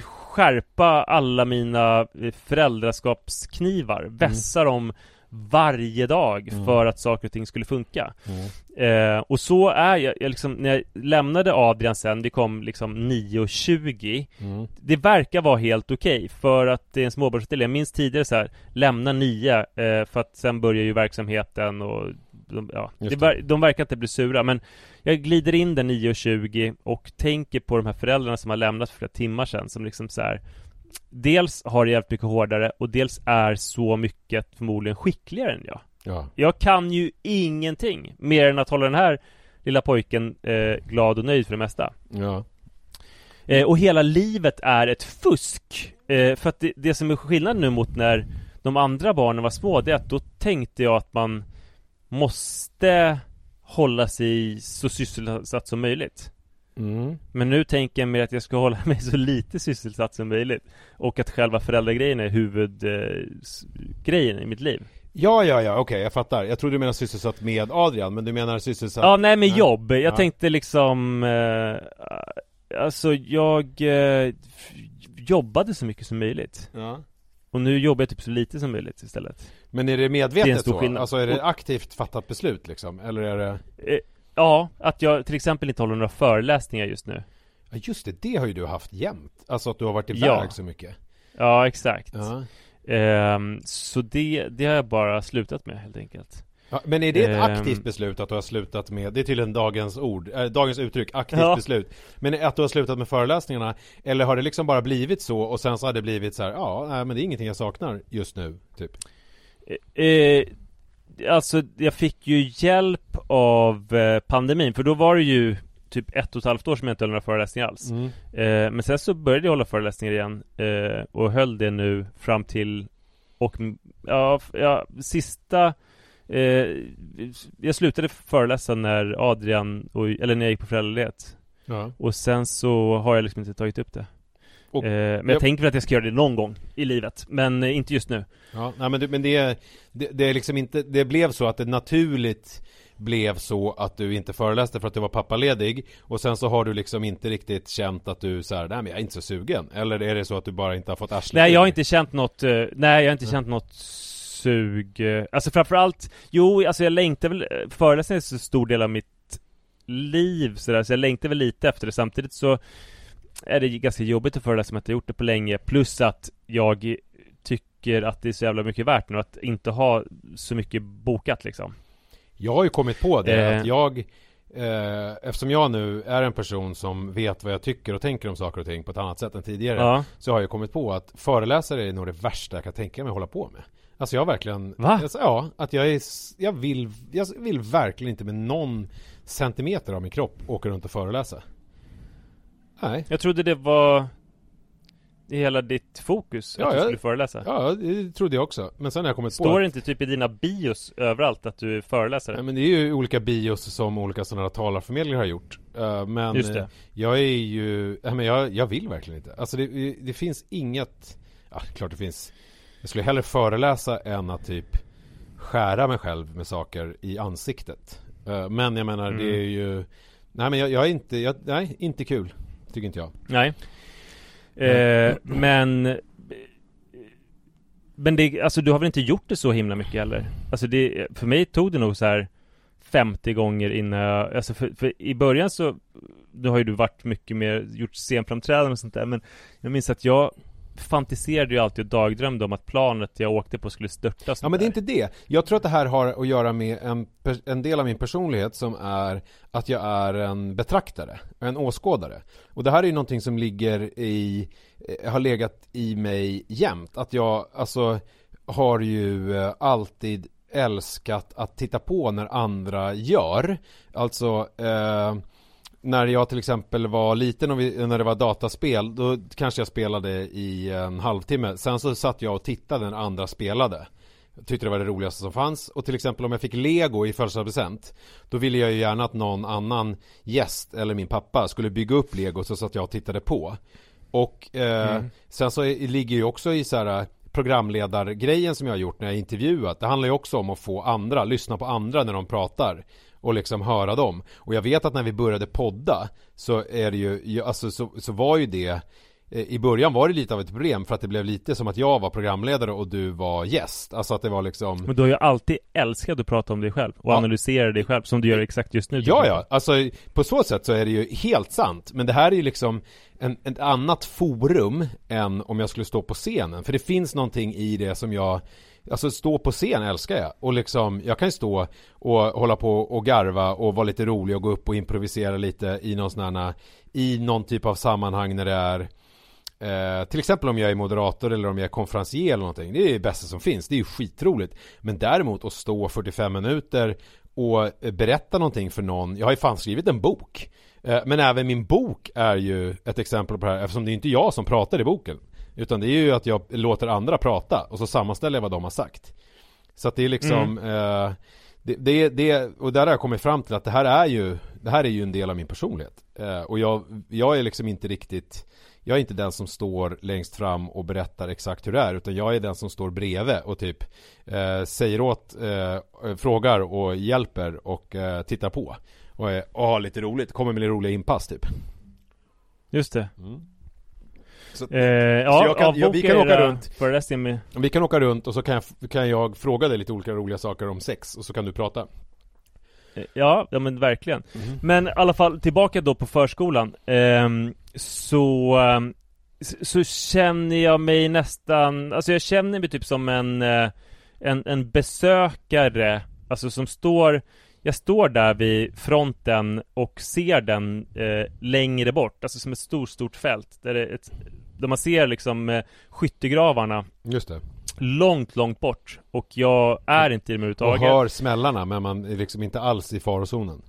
S2: skärpa alla mina eh, föräldraskapsknivar Vässa dem varje dag
S1: Mm.
S2: för att saker och ting skulle funka
S1: Mm.
S2: eh, Och så är jag, jag liksom, när jag lämnade Adrian sen, vi kom liksom 9.20
S1: Mm.
S2: det verkar vara helt okej för att det är en småbarnshotel. Jag minns tidigare så här, lämna nio eh, för att sen börjar ju verksamheten och de, ja, det de verkar inte bli sura men jag glider in där 9.20 och tänker på de här föräldrarna som har lämnat för flera timmar sedan som liksom så här Dels har det jävligt mycket hårdare och dels är så mycket förmodligen skickligare än jag.
S1: Ja.
S2: Jag kan ju ingenting mer än att hålla den här lilla pojken eh, glad och nöjd för det mesta.
S1: Ja.
S2: Eh, och hela livet är ett fusk. Eh, för att det, det som är skillnaden nu mot när de andra barnen var små, det är att då tänkte jag att man måste hålla sig så sysselsatt som möjligt.
S1: Mm.
S2: Men nu tänker jag mig att jag ska hålla mig så lite sysselsatt som möjligt. Och att själva föräldragrejen är huvudgrejen i mitt liv.
S1: Ja, ja, ja, okej, jag fattar. Jag tror du menar sysselsatt med Adrian, men du menar sysselsatt...
S2: Ja, nej med jobb. Jag
S1: Ja.
S2: tänkte liksom eh, Alltså jag eh, jobbade så mycket som möjligt.
S1: Ja.
S2: Och nu jobbar jag typ så lite som möjligt istället.
S1: Men är det
S2: Det är
S1: medvetet
S2: en stor
S1: så?
S2: skillnad.
S1: Alltså är det aktivt fattat beslut liksom? Eller är det...
S2: Eh, ja, att jag till exempel inte håller några föreläsningar just nu.
S1: Ja just det, det har ju du haft jämt. Alltså att du har varit iväg
S2: Ja.
S1: så mycket.
S2: Ja, exakt.
S1: Ja.
S2: Ehm, så det, det har jag bara slutat med helt enkelt.
S1: Ja, men är det ett
S2: Ehm.
S1: aktivt beslut att du har slutat med, det är tydligen dagens ord, äh, dagens uttryck, aktivt
S2: Ja.
S1: beslut. Men att du har slutat med föreläsningarna, eller har det liksom bara blivit så och sen så har det blivit så här, ja, nej, men det är ingenting jag saknar just nu, typ.
S2: Eh, alltså, jag fick ju hjälp av eh, pandemin, för då var det ju typ ett och ett halvt år som jag inte höll några föreläsningar alls.
S1: Mm.
S2: Eh, men sen så började jag hålla föreläsningar igen eh, och höll det nu fram till och ja, ja sista eh, Jag slutade föreläsa när Adrian, och, eller när jag gick på föräldraledighet.
S1: Ja.
S2: Och sen så har jag liksom inte tagit upp det.
S1: Och-
S2: eh, Men jag
S1: jag-
S2: tänker väl att jag ska göra det någon gång i livet Men eh, inte just nu.
S1: Ja, nej men, det, men det, det, det är liksom inte, det blev så att det naturligt blev så att du inte föreläste för att du var pappaledig och sen så har du liksom inte riktigt känt att du så här, nej men jag är inte så sugen. Eller är det så att du bara inte har fått arslet
S2: Nej jag har inte känt något, eh, nej jag har inte känt något sug eh, Alltså framförallt, jo alltså jag längtar väl, eh, föreläsningar är så stor del av mitt liv sådär, så jag längtar väl lite efter det. Samtidigt så är det ganska jobbigt att föreläsa om jag inte gjort det på länge plus att jag tycker att det är så jävla mycket värt nu att inte ha så mycket bokat liksom.
S1: Jag har ju kommit på det
S2: Eh.
S1: att jag eh, Eftersom jag nu är en person som vet vad jag tycker och tänker om saker och ting på ett annat sätt än tidigare
S2: Ja,
S1: Så har jag kommit på att föreläsare är nog det värsta jag kan tänka mig att hålla på med Alltså jag har verkligen
S2: Va?
S1: Alltså, ja, att jag är Jag vill Jag vill verkligen inte med någon Centimeter av min kropp åka runt och föreläsa Nej
S2: jag trodde det var i hela ditt fokus
S1: Ja,
S2: att du
S1: jag-
S2: skulle föreläsa
S1: Ja, det trodde jag också Men sen har jag kommit på
S2: Står
S1: att,
S2: det inte typ i dina bios överallt att du är föreläsare?
S1: Nej, men det är ju olika bios som olika sådana här talarförmedlare har gjort Eh, Men
S2: Just det.
S1: Jag är ju Nej men jag, jag vill verkligen inte Alltså det, det finns inget Ja, klart det finns Jag skulle hellre föreläsa än att typ Skära mig själv med saker i ansiktet Eh, Men jag menar
S2: Mm.
S1: det är ju Nej men jag, jag är inte jag, Nej, inte kul Tycker inte jag
S2: Nej. Eh, men... Men det, alltså du har väl inte gjort det så himla mycket heller? Alltså det, för mig tog det nog så här 50 gånger innan jag, alltså för, för i början så Nu har ju du varit mycket mer, gjort scenframträdanden och sånt där men Jag minns att jag fantiserade ju alltid och dagdrömde om att planet jag åkte på skulle störta och sånt
S1: Ja men det är inte det. Jag tror att det här har att göra med en, en del av min personlighet som är att jag är en betraktare, en åskådare. Och det här är ju någonting som ligger i, eh, har legat i mig jämt. Att jag, alltså, har ju eh, alltid älskat att titta på när andra gör. Alltså, eh, när jag till exempel var liten och vi, när det var dataspel Då kanske jag spelade i en halvtimme. Sen så satt jag och tittade när andra spelade. Jag tyckte det var det roligaste som fanns. Och till exempel om jag fick lego i födelsedagspresent Då ville jag ju gärna att någon annan gäst eller min pappa skulle bygga upp lego så att jag tittade på. Och eh, mm. sen så ligger ju också i så här programledargrejen som jag har gjort när jag intervjuat. Det handlar ju också om att få andra, lyssna på andra när de pratar och liksom höra dem. Och jag vet att när vi började podda så är det ju, alltså så, så var ju det eh, i början var det lite av ett problem för att det blev lite som att jag var programledare och du var gäst. Alltså att det var liksom
S2: Men du har ju alltid älskat att prata om dig själv och ja. analysera dig själv som du gör exakt just nu.
S1: Ja, ja. Alltså på så sätt så är det ju helt sant. Men det här är ju liksom en, ett annat forum än om jag skulle stå på scenen. För det finns någonting i det som jag Alltså stå på scen älskar jag och liksom Jag kan ju stå och hålla på och garva och vara lite rolig och gå upp och improvisera lite i någon sån här I någon typ av sammanhang när det är Eh, till exempel om jag är moderator eller om jag är konferencier eller någonting. Det är det bästa som finns. Det är ju skitroligt. Men däremot att stå 45 minuter och eh, berätta någonting för någon. Jag har ju fan skrivit en bok. Eh, men även min bok är ju ett exempel på det här eftersom det är inte jag som pratar i boken. Utan det är ju att jag låter andra prata och så sammanställer jag vad de har sagt. Så att det är liksom mm. eh, det, det, det, och där har jag kommit fram till att det här är ju Det här är ju en del av min personlighet eh, Och jag, jag är liksom inte riktigt Jag är inte den som står längst fram och berättar exakt hur det är Utan jag är den som står bredvid och typ eh, Säger åt, eh, frågar och hjälper och eh, tittar på och, och har lite roligt, kommer med lite roliga inpass typ
S2: Just det mm. Så, eh, ja,
S1: jag kan, ja, vi kan åka runt.
S2: med
S1: Vi kan åka runt och så kan jag, kan jag fråga dig lite olika roliga saker om sex och så kan du prata.
S2: Eh, Ja, ja men verkligen. Mm. Men i alla fall tillbaka då på förskolan. Eh, Så eh, Så känner jag mig nästan Alltså jag känner mig typ som en eh, En, en besökare. Alltså som står jag står där vid fronten och ser den eh, längre bort, alltså som ett stort, stort fält där, det ett, där man ser liksom eh, skyttegravarna
S1: Just det
S2: Långt, långt bort och jag är inte i dem överhuvudtaget
S1: Och hör smällarna men man är liksom inte alls i farozonen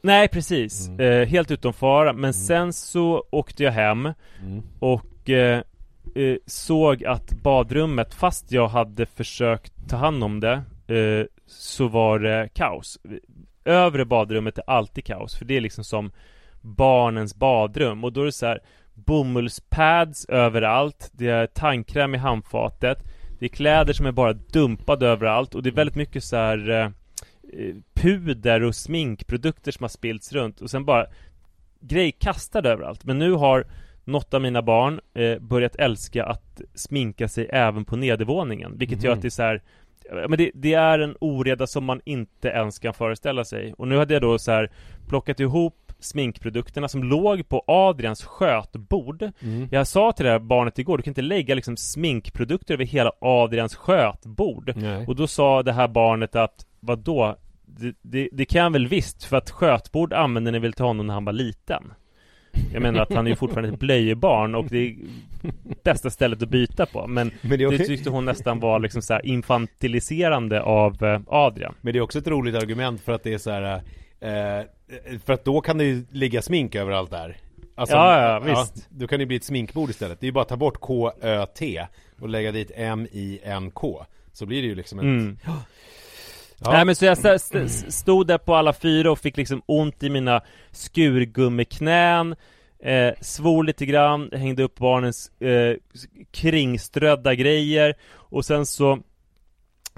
S2: Nej precis, mm. eh, helt utom fara men mm. sen så åkte jag hem mm. och eh, eh, såg att badrummet, fast jag hade försökt ta hand om det eh, så var det kaos. Övre badrummet är alltid kaos, för det är liksom som barnens badrum och då är det så här bomullspads överallt, det är tandkräm i handfatet, det är kläder som är bara dumpade överallt och det är väldigt mycket så här eh, puder och sminkprodukter som har spillts runt och sen bara grejer kastade överallt. Men nu har något av mina barn eh, börjat älska att sminka sig även på nedervåningen, vilket mm. gör att det är så här men det, det, är en oreda som man inte ens kan föreställa sig. Och nu hade jag då så här plockat ihop sminkprodukterna som låg på Adrians skötbord. Mm. Jag sa till det här barnet igår, du kan inte lägga liksom sminkprodukter över hela Adrians skötbord. Nej. Och då sa det här barnet att, vad då? Det, det, det kan jag väl visst, för att skötbord använde ni väl till honom när han var liten? Jag menar att han är ju fortfarande ett blöjebarn och det är bästa stället att byta på Men, men det, det tyckte hon nästan var liksom så infantiliserande av eh, Adrian
S1: Men det är också ett roligt argument för att det är så här eh, För att då kan det ju ligga smink överallt där
S2: Alltså, ja, ja, visst. Ja,
S1: då kan det bli ett sminkbord istället. Det är ju bara att ta bort K-Ö-T och lägga dit M-I-N-K. Så blir det ju liksom ett... Mm.
S2: Ja. Nej men så jag st stod där på alla fyra och fick liksom ont i mina skurgummiknän eh, Svor lite grann, hängde upp barnens eh, kringströdda grejer Och sen så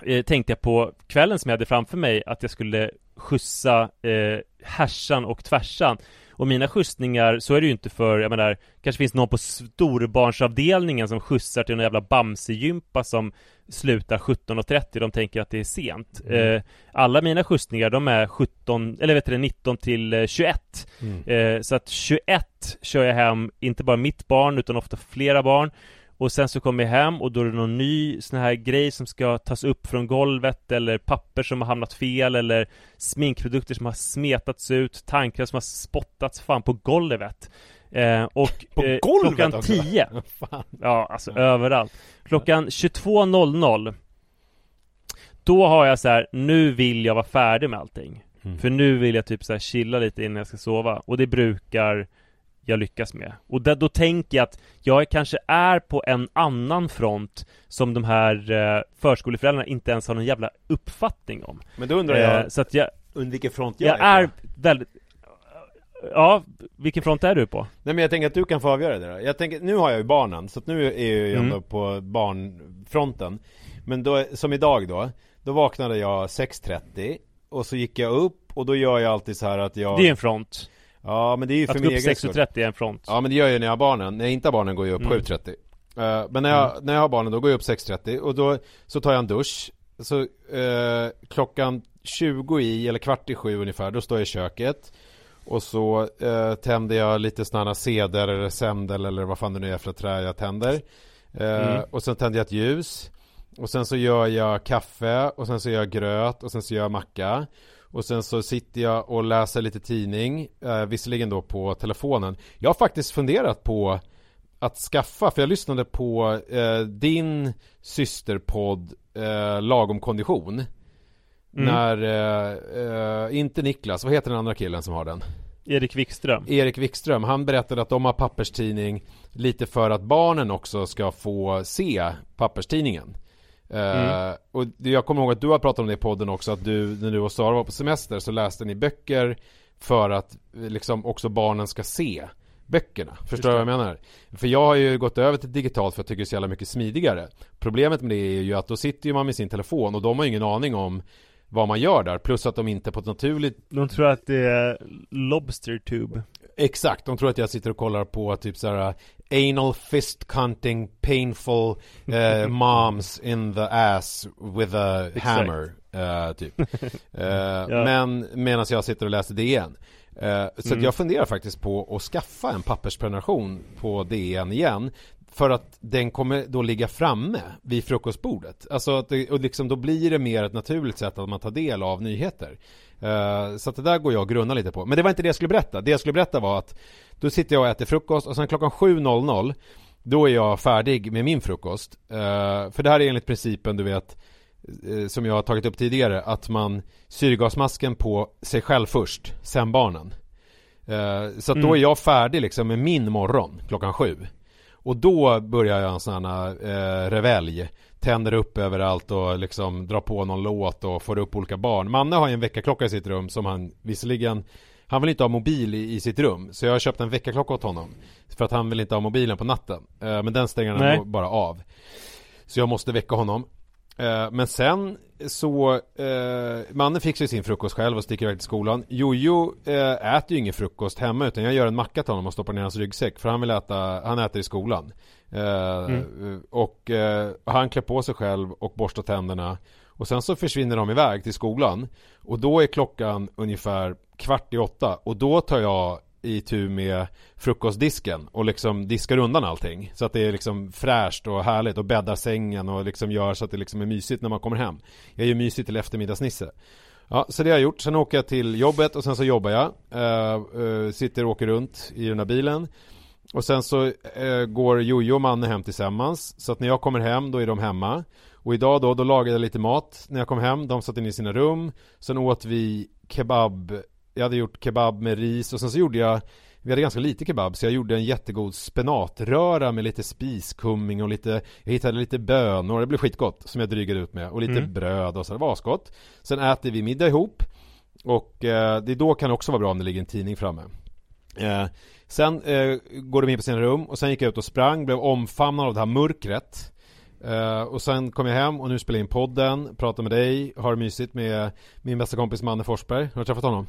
S2: eh, tänkte jag på kvällen som jag hade framför mig att jag skulle skjutsa eh, härsan och tvärsan och mina skjutsningar, så är det ju inte för, jag menar, kanske finns någon på storbarnsavdelningen som skjutsar till en jävla Bamse-gympa som slutar 17.30, de tänker att det är sent. Mm. Eh, alla mina skjutsningar, de är 17, eller vet du 19 till 21. Eh, mm. Eh, så att 21 kör jag hem, inte bara mitt barn, utan ofta flera barn. Och sen så kommer jag hem och då är det någon ny sån här grej som ska tas upp från golvet eller papper som har hamnat fel eller sminkprodukter som har smetats ut, tankar som har spottats fan på golvet. Eh, och
S1: på eh, golvet
S2: klockan också? 10 Ja, alltså ja. överallt Klockan 22.00 Då har jag så här, nu vill jag vara färdig med allting
S1: Mm.
S2: För nu vill jag typ så här chilla lite innan jag ska sova Och det brukar jag lyckas med Och där, då tänker jag att jag kanske är på en annan front Som de här eh, förskoleföräldrarna inte ens har någon jävla uppfattning om
S1: Men då undrar jag,
S2: eh, Så att jag,
S1: under vilken front jag,
S2: jag är
S1: på?
S2: väldigt Ja, vilken front är du på?
S1: Nej men jag tänker att du kan få avgöra det då. Jag tänker, nu har jag ju barnen, så att nu är jag ju
S2: Mm.
S1: ändå på barnfronten Men då, som idag då Då vaknade jag 6.30 Och så gick jag upp och då gör jag alltid så här att jag
S2: Det är en front
S1: Ja men det är ju för
S2: Att
S1: min
S2: gå upp
S1: egen skull.
S2: 6.30 är en front.
S1: Ja men det gör jag när jag har barnen, när jag inte har barnen går jag upp
S2: Mm.
S1: 7.30 Eh, Men när jag, när jag har barnen då går jag upp 6.30 och då så tar jag en dusch. Så eh, klockan 20 i, eller kvart i sju ungefär, då står jag i köket. Och så eh, tänder jag lite sådana seder eller sändel eller vad fan det nu är för trä jag tänder. Eh,
S2: Mm.
S1: Och sen tänder jag ett ljus. Och sen så gör jag kaffe och sen så gör jag gröt och sen så gör jag macka och sen så sitter jag och läser lite tidning, eh, visserligen då på telefonen. Jag har faktiskt funderat på att skaffa, för jag lyssnade på eh, din systerpodd eh, Lagom kondition.
S2: Mm.
S1: När, eh, eh, inte Niklas, vad heter den andra killen som har den?
S2: Erik Wikström
S1: Erik Wikström, han berättade att de har papperstidning lite för att barnen också ska få se papperstidningen. Eh, och jag kommer ihåg att du har pratat om det i podden också, att du, när du och Sara var på semester så läste ni böcker för att eh, liksom också barnen ska se böckerna. Förstår du vad jag menar? För jag har ju gått över till digitalt för jag tycker det är så jävla mycket smidigare. Problemet med det är ju att då sitter ju man med sin telefon och de har ju ingen aning om vad man gör där, plus att de inte på ett naturligt
S2: De tror att det är Lobster Tube
S1: Exakt, de tror att jag sitter och kollar på typ såhär Anal fist cunting painful eh, moms in the ass with a
S2: Exakt.
S1: hammer eh, typ eh, Men medan jag sitter och läser DN eh, Så
S2: Mm.
S1: jag funderar faktiskt på att skaffa en pappersprenumeration på DN igen för att den kommer då ligga framme vid frukostbordet. Alltså att det, och liksom då blir det mer ett naturligt sätt att man tar del av nyheter. Eh, så att det där går jag och grunnar lite på. Men det var inte det jag skulle berätta. Det jag skulle berätta var att då sitter jag och äter frukost och sen klockan 7.00 då är jag färdig med min frukost. Eh, för det här är enligt principen du vet eh, som jag har tagit upp tidigare att man syrgasmasken på sig själv först, sen barnen. Så att då
S2: Mm.
S1: är jag färdig liksom med min morgon klockan sju. Och då börjar jag en sån här eh, revelj. Tänder upp överallt och liksom drar på någon låt och får upp olika barn. Manne har ju en väckarklocka i sitt rum som han visserligen Han vill inte ha mobil i, i sitt rum. Så jag har köpt en väckarklocka åt honom. För att han vill inte ha mobilen på natten. Eh, Men den stänger han bara av. Så jag måste väcka honom. Eh, Men sen så, eh, mannen fixar ju sin frukost själv och sticker iväg till skolan. Jojo eh, äter ju ingen frukost hemma utan jag gör en macka till honom och stoppar ner hans ryggsäck för han vill äta, han äter i skolan. Eh, Och eh, han klär på sig själv och borstar tänderna. Och sen så försvinner de iväg till skolan. Och då är klockan ungefär kvart i åtta. Och då tar jag i tur med frukostdisken och liksom diskar undan allting så att det är liksom fräscht och härligt och bäddar sängen och liksom gör så att det liksom är mysigt när man kommer hem. Jag är ju mysigt till eftermiddagsnisse. Ja, så det har jag gjort. Sen åker jag till jobbet och sen så jobbar jag. Eh, eh, sitter och åker runt i den här bilen. Och sen så eh, går Jojo och Manne hem tillsammans. Så att när jag kommer hem, då är de hemma. Och idag då, då lagade jag lite mat när jag kom hem. De satt inne i sina rum. Sen åt vi kebab. Jag hade gjort kebab med ris och sen så gjorde jag vi hade ganska lite kebab så jag gjorde en jättegod spenatröra med lite spiskumming och lite Jag hittade lite bönor, det blev skitgott som jag drygade ut med och lite
S2: Mm.
S1: bröd och så, det var asgott Sen äter vi middag ihop Och eh, det då kan också vara bra om det ligger en tidning framme eh, Sen eh, går de in på sina rum och sen gick jag ut och sprang, blev omfamnad av det här mörkret Eh, och sen kom jag hem och nu spelar jag in podden, pratar med dig, har det mysigt med min bästa kompis Manne Forsberg. Har du träffat honom?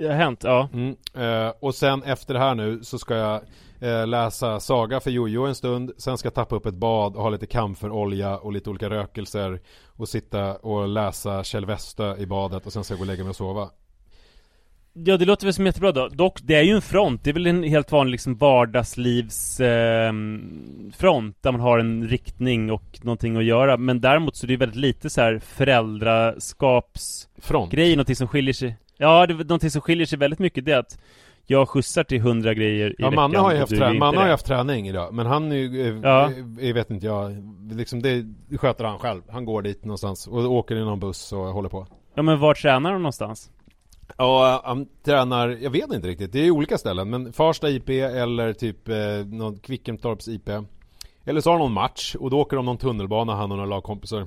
S2: Det har hänt, ja
S1: Mm. Eh, och sen efter det här nu så ska jag eh, läsa saga för Jojo en stund. Sen ska jag tappa upp ett bad och ha lite kamferolja och lite olika rökelser. Och sitta och läsa Kjell Westö i badet och sen ska jag gå och lägga mig och sova.
S2: Ja det låter väl som jättebra då. Dock, det är ju en front. Det är väl en helt vanlig liksom vardagslivs eh, front där man har en riktning och någonting att göra. Men däremot så är det ju väldigt lite så här föräldraskapsgrej,
S1: Front.
S2: någonting som skiljer sig. Ja, det någonting som skiljer sig väldigt mycket det är att jag skjutsar till hundra grejer i
S1: Ja,
S2: veckan
S1: Manne har ju haft, trä- Manne har ju haft träning idag. Men han är ju, eh,
S2: Ja.
S1: eh, jag vet inte jag, liksom det sköter han själv. Han går dit någonstans och åker i någon buss och håller på.
S2: Ja men var tränar de någonstans?
S1: Ja, han tränar, jag vet inte riktigt, det är olika ställen men Farsta IP eller typ eh, någon Kvickemtorps IP Eller så har de någon match och då åker de någon tunnelbana han och några lagkompisar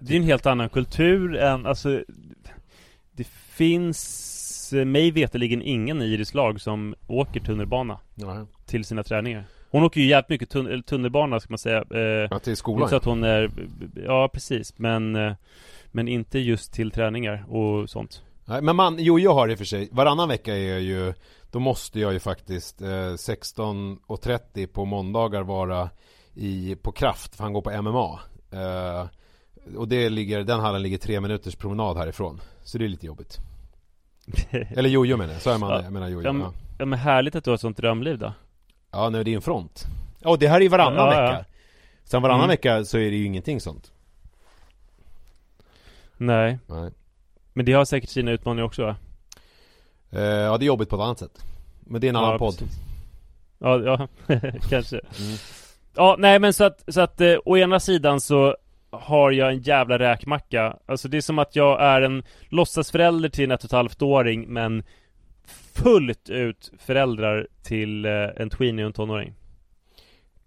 S2: Det är en helt annan kultur än, alltså Det finns eh, mig veterligen ingen i lag som åker tunnelbana
S1: ja.
S2: till sina träningar. Hon åker ju jävligt mycket tun tunnelbana ska man säga eh,
S1: ja, till skolan.
S2: så att hon är, ja precis men eh, Men inte just till träningar och sånt.
S1: Nej, men man, jo jag har det i och för sig, varannan vecka är ju Då måste jag ju faktiskt eh, 16.30 på måndagar vara i, på kraft, för han går på MMA eh, Och det ligger, den hallen ligger tre minuters promenad härifrån. Så det är lite jobbigt. Eller jojo menar jag, så är man det, jag menar jojo
S2: ja, men, ja men härligt att du har ett sånt drömliv då.
S1: Ja, nej, det är en front. Ja, och det här är ju varannan
S2: Ja, ja.
S1: vecka. Sen varannan
S2: Mm.
S1: vecka så är det ju ingenting sånt.
S2: Nej.
S1: Nej.
S2: Men det har säkert sina utmaningar också va?
S1: eh, Ja, det är jobbigt på ett annat sätt. Men det är en annan
S2: Ja,
S1: podd.
S2: precis. Ja, ja. Kanske.
S1: Mm.
S2: Ja, nej men så att, så att eh, å ena sidan så har jag en jävla räkmacka Alltså det är som att jag är en låtsasförälder till en ett och ett halvt åring men fullt ut föräldrar till eh, en tweenie och en tonåring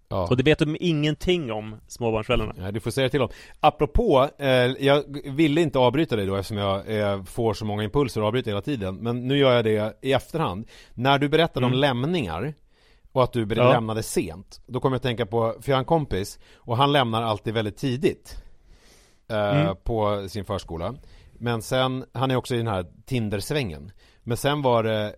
S1: Ja.
S2: Och det vet de ingenting om, småbarnsföräldrarna
S1: Nej, du får säga till dem. Apropå, eh, jag ville inte avbryta dig då eftersom jag eh, får så många impulser och avbryter hela tiden. Men nu gör jag det i efterhand. När du berättade om
S2: Mm.
S1: lämningar och att du
S2: Ja.
S1: lämnade sent. Då kommer jag att tänka på, för jag har en kompis och han lämnar alltid väldigt tidigt. Eh,
S2: Mm.
S1: På sin förskola. Men sen, han är också i den här Tinder-svängen. Men sen var det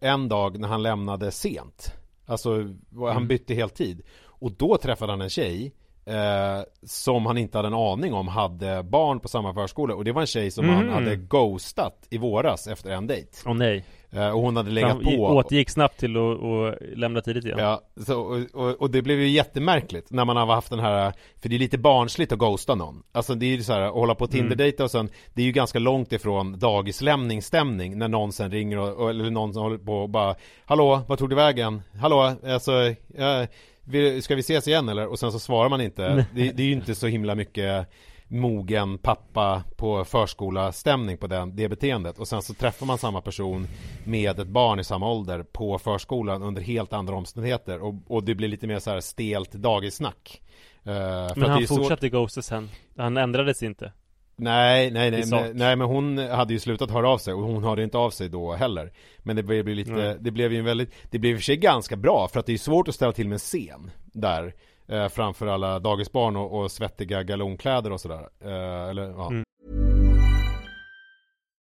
S1: eh, en dag när han lämnade sent. Alltså, han
S2: Mm.
S1: bytte heltid. Och då träffade han en tjej eh, som han inte hade en aning om hade barn på samma förskola. Och det var en tjej som han
S2: Mhm.
S1: hade ghostat i våras efter en dejt.
S2: Åh nej
S1: Eh, och hon hade legat på.
S2: återgick snabbt till att lämna tidigt igen
S1: Ja, så, och, och, och det blev ju jättemärkligt när man har haft den här För det är lite barnsligt att ghosta någon Alltså det är ju så här att hålla på
S2: Mm.
S1: Tinder-dejta och sen Det är ju ganska långt ifrån dagislämningsstämning När någon sen ringer och, eller någon som håller på och bara Hallå, vad tog du vägen? Hallå, alltså eh, vi- Ska vi ses igen eller? Och sen så svarar man inte det, det är ju inte så himla mycket mogen pappa på förskola-stämning på den, det beteendet. Och sen så träffar man samma person med ett barn i samma ålder på förskolan under helt andra omständigheter. Och, och det blir lite mer så här stelt dagissnack. Eh, för att det
S2: Men han
S1: ju så-
S2: fortsatte ghosta sen Han ändrades inte.
S1: Nej, nej, nej, nej, men hon hade ju slutat höra av sig och hon hörde inte av sig då heller. Men det blev ju lite,
S2: Nej.
S1: det blev ju en väldigt, det blev i och för sig ganska bra för att det är svårt att ställa till med en scen där eh, Framför alla dagisbarn och, och svettiga galonkläder och sådär eh, Eller ja,
S2: Mm.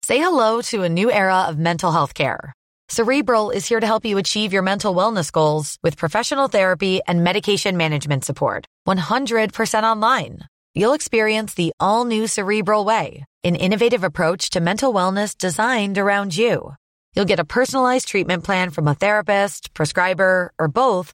S3: Say hello to a new era of mental health care. Cerebral is here to help you achieve your mental wellness goals with professional therapy and medication management support. 100% online. You'll experience the all new Cerebral Way, an innovative approach to mental wellness designed around you. You'll get a personalized treatment plan from a therapist, prescriber, or both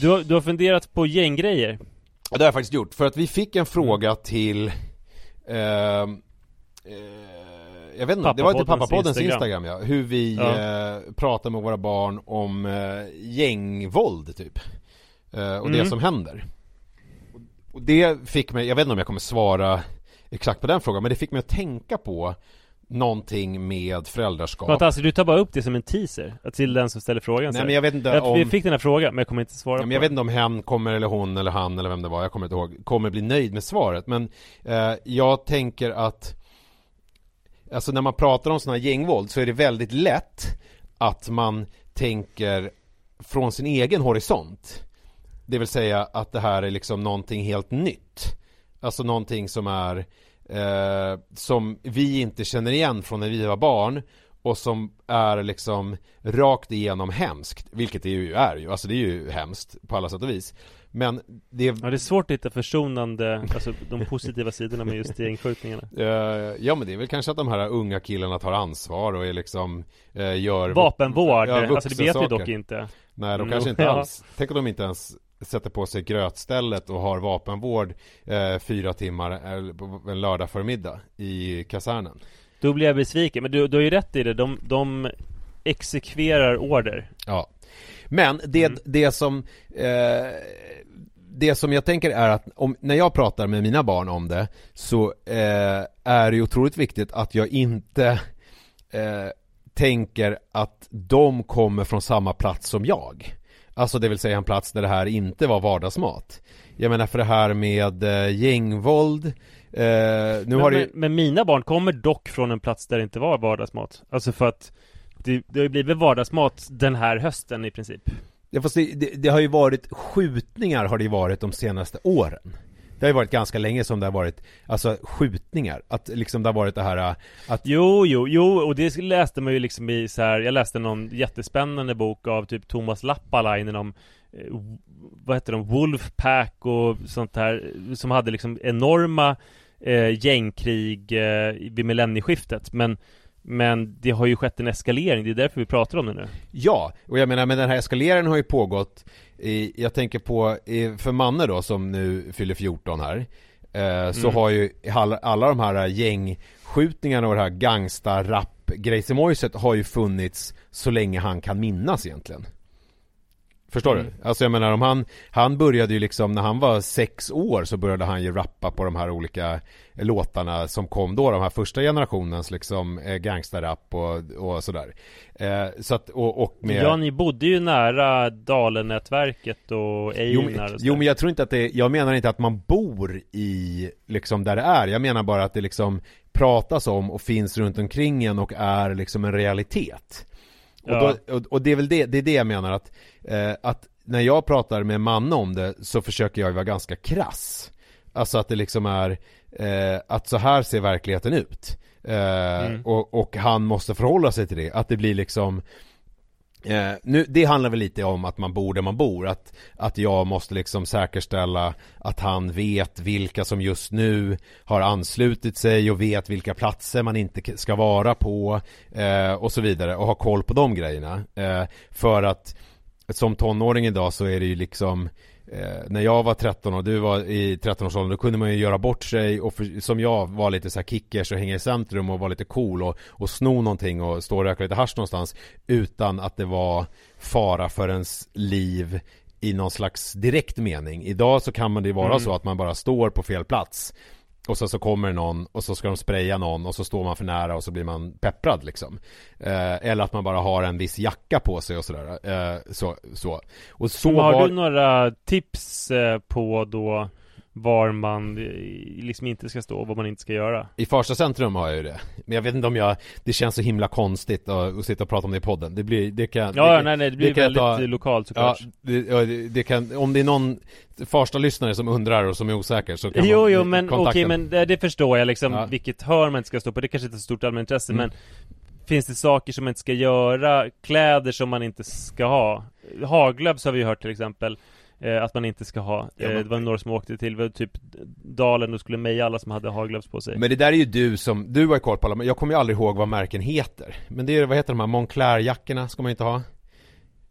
S2: Du har, du har funderat på gänggrejer?
S1: Ja, det har jag faktiskt gjort, för att vi fick en fråga till ehm, eh, Jag vet inte, det var till
S2: Pappapoddens Instagram.
S1: Instagram, ja, hur vi
S2: Ja.
S1: eh, pratar med våra barn om eh, gängvåld typ eh, Och det
S2: Mm.
S1: som händer Och det fick mig, jag vet inte om jag kommer svara exakt på den frågan, men det fick mig att tänka på någonting med föräldraskap.
S2: Fantastiskt, du tar bara upp det som en teaser till den som ställer frågan
S1: Nej men jag vet inte
S2: jag,
S1: om...
S2: Vi fick den här frågan men jag kommer inte svara
S1: ja,
S2: på
S1: men Jag vet inte om hen kommer eller hon eller han eller vem det var, jag kommer inte ihåg, kommer bli nöjd med svaret. Men eh, jag tänker att Alltså när man pratar om sådana här gängvåld så är det väldigt lätt att man tänker från sin egen horisont. Det vill säga att det här är liksom någonting helt nytt. Alltså någonting som är eh, som vi inte känner igen från när vi var barn och som är liksom rakt igenom hemskt, vilket det ju är ju, alltså det är ju hemskt på alla sätt och vis. Men det...
S2: Ja, det är svårt att hitta försonande, alltså de positiva sidorna med just gängskjutningarna.
S1: Uh, ja men det är väl kanske att de här unga killarna tar ansvar och är liksom uh, gör
S2: Vapenvård, ja, alltså det vet vi dock inte.
S1: Nej, de kanske inte ja. alls, tänk om de inte ens sätter på sig grötstället och har vapenvård uh, fyra timmar uh, en lördag förmiddag i kasernen.
S2: Då blir jag besviken, men du, du har ju rätt i det, de, de exekverar order.
S1: Ja. Men det, mm. det som eh, det som jag tänker är att om, när jag pratar med mina barn om det så eh, är det otroligt viktigt att jag inte eh, tänker att de kommer från samma plats som jag. Alltså det vill säga en plats där det här inte var vardagsmat. Jag menar för det här med eh, gängvåld eh, nu
S2: men,
S1: har det...
S2: men, men mina barn kommer dock från en plats där det inte var vardagsmat. Alltså för att det, det har ju blivit vardagsmat den här hösten i princip.
S1: Ja fast det, det, det, har ju varit skjutningar har det ju varit de senaste åren. Det har ju varit ganska länge som det har varit, alltså skjutningar. Att liksom det har varit det här äh, att...
S2: Jo, jo, jo, och det läste man ju liksom i så här, jag läste någon jättespännande bok av typ Thomas Lappalainen om eh, vad heter de, Wolfpack och sånt här som hade liksom enorma eh, gängkrig eh, vid millennieskiftet. Men men det har ju skett en eskalering, det är därför vi pratar om det nu.
S1: Ja, och jag menar men den här eskaleringen har ju pågått Jag tänker på, för Manne då som nu fyller 14 här eh, Så mm. har ju alla, alla de här gängskjutningarna och det här gangsta rap grejsimojset har ju funnits så länge han kan minnas egentligen Förstår mm. du? Alltså jag menar om han Han började ju liksom när han var sex år så började han ju rappa på de här olika Låtarna som kom då, de här första generationens liksom eh, gangsterrap och, och sådär eh, Så att, och, och med
S2: Ja ni bodde ju nära Dalen-nätverket och
S1: Einar jo, jo men jag tror inte att det, jag menar inte att man bor i liksom där det är Jag menar bara att det liksom pratas om och finns runt omkring en och är liksom en realitet och, ja. då, och, och, det är väl det, det är det jag menar att, eh, att när jag pratar med Manne om det så försöker jag vara ganska krass. Alltså att det liksom är, eh, att så här ser verkligheten ut. Eh, mm. och, och, han måste förhålla sig till det, att det blir liksom Eh, nu, det handlar väl lite om att man bor där man bor, att, att jag måste liksom säkerställa att han vet vilka som just nu har anslutit sig och vet vilka platser man inte ska vara på eh, och så vidare och ha koll på de grejerna. Eh, för att som tonåring idag så är det ju liksom eh, när jag var 13 och du var i 13-årsåldern då kunde man ju göra bort sig och för, som jag var lite så här kickers och hänga i centrum och vara lite cool och, och sno någonting och stå och röka lite hasch någonstans utan att det var fara för ens liv i någon slags direkt mening. Idag så kan man det vara mm. så att man bara står på fel plats och så, så kommer någon och så ska de spraya någon och så står man för nära och så blir man pepprad liksom. Eh, eller att man bara har en viss jacka på sig och sådär. Eh, så, så. Och så
S2: har
S1: var...
S2: du några tips eh, på då var man liksom inte ska stå och vad man inte ska göra.
S1: I Farsta centrum har jag ju det. Men jag vet inte om jag, det känns så himla konstigt att, att sitta och prata om det i podden. Det blir, det kan
S2: Ja,
S1: det,
S2: nej, nej, det blir det väldigt ta, lokalt såklart.
S1: Ja, det, det, kan, om det är någon Farsta-lyssnare som undrar och som är osäker så kan
S2: Jo,
S1: man
S2: jo, men okej, okay, men det, det, förstår jag liksom, ja. vilket hörn man inte ska stå på. Det kanske inte är ett stort allmänintresse, mm. men Finns det saker som man inte ska göra? Kläder som man inte ska ha? Haglöfs har vi hört till exempel eh, att man inte ska ha. Eh, det var några som åkte till typ Dalen och skulle meja alla som hade haglöfs på sig.
S1: Men det där är ju du som, du har ju koll på alla, men jag kommer ju aldrig ihåg vad märken heter. Men det är, vad heter de här, Moncler-jackorna ska man inte ha.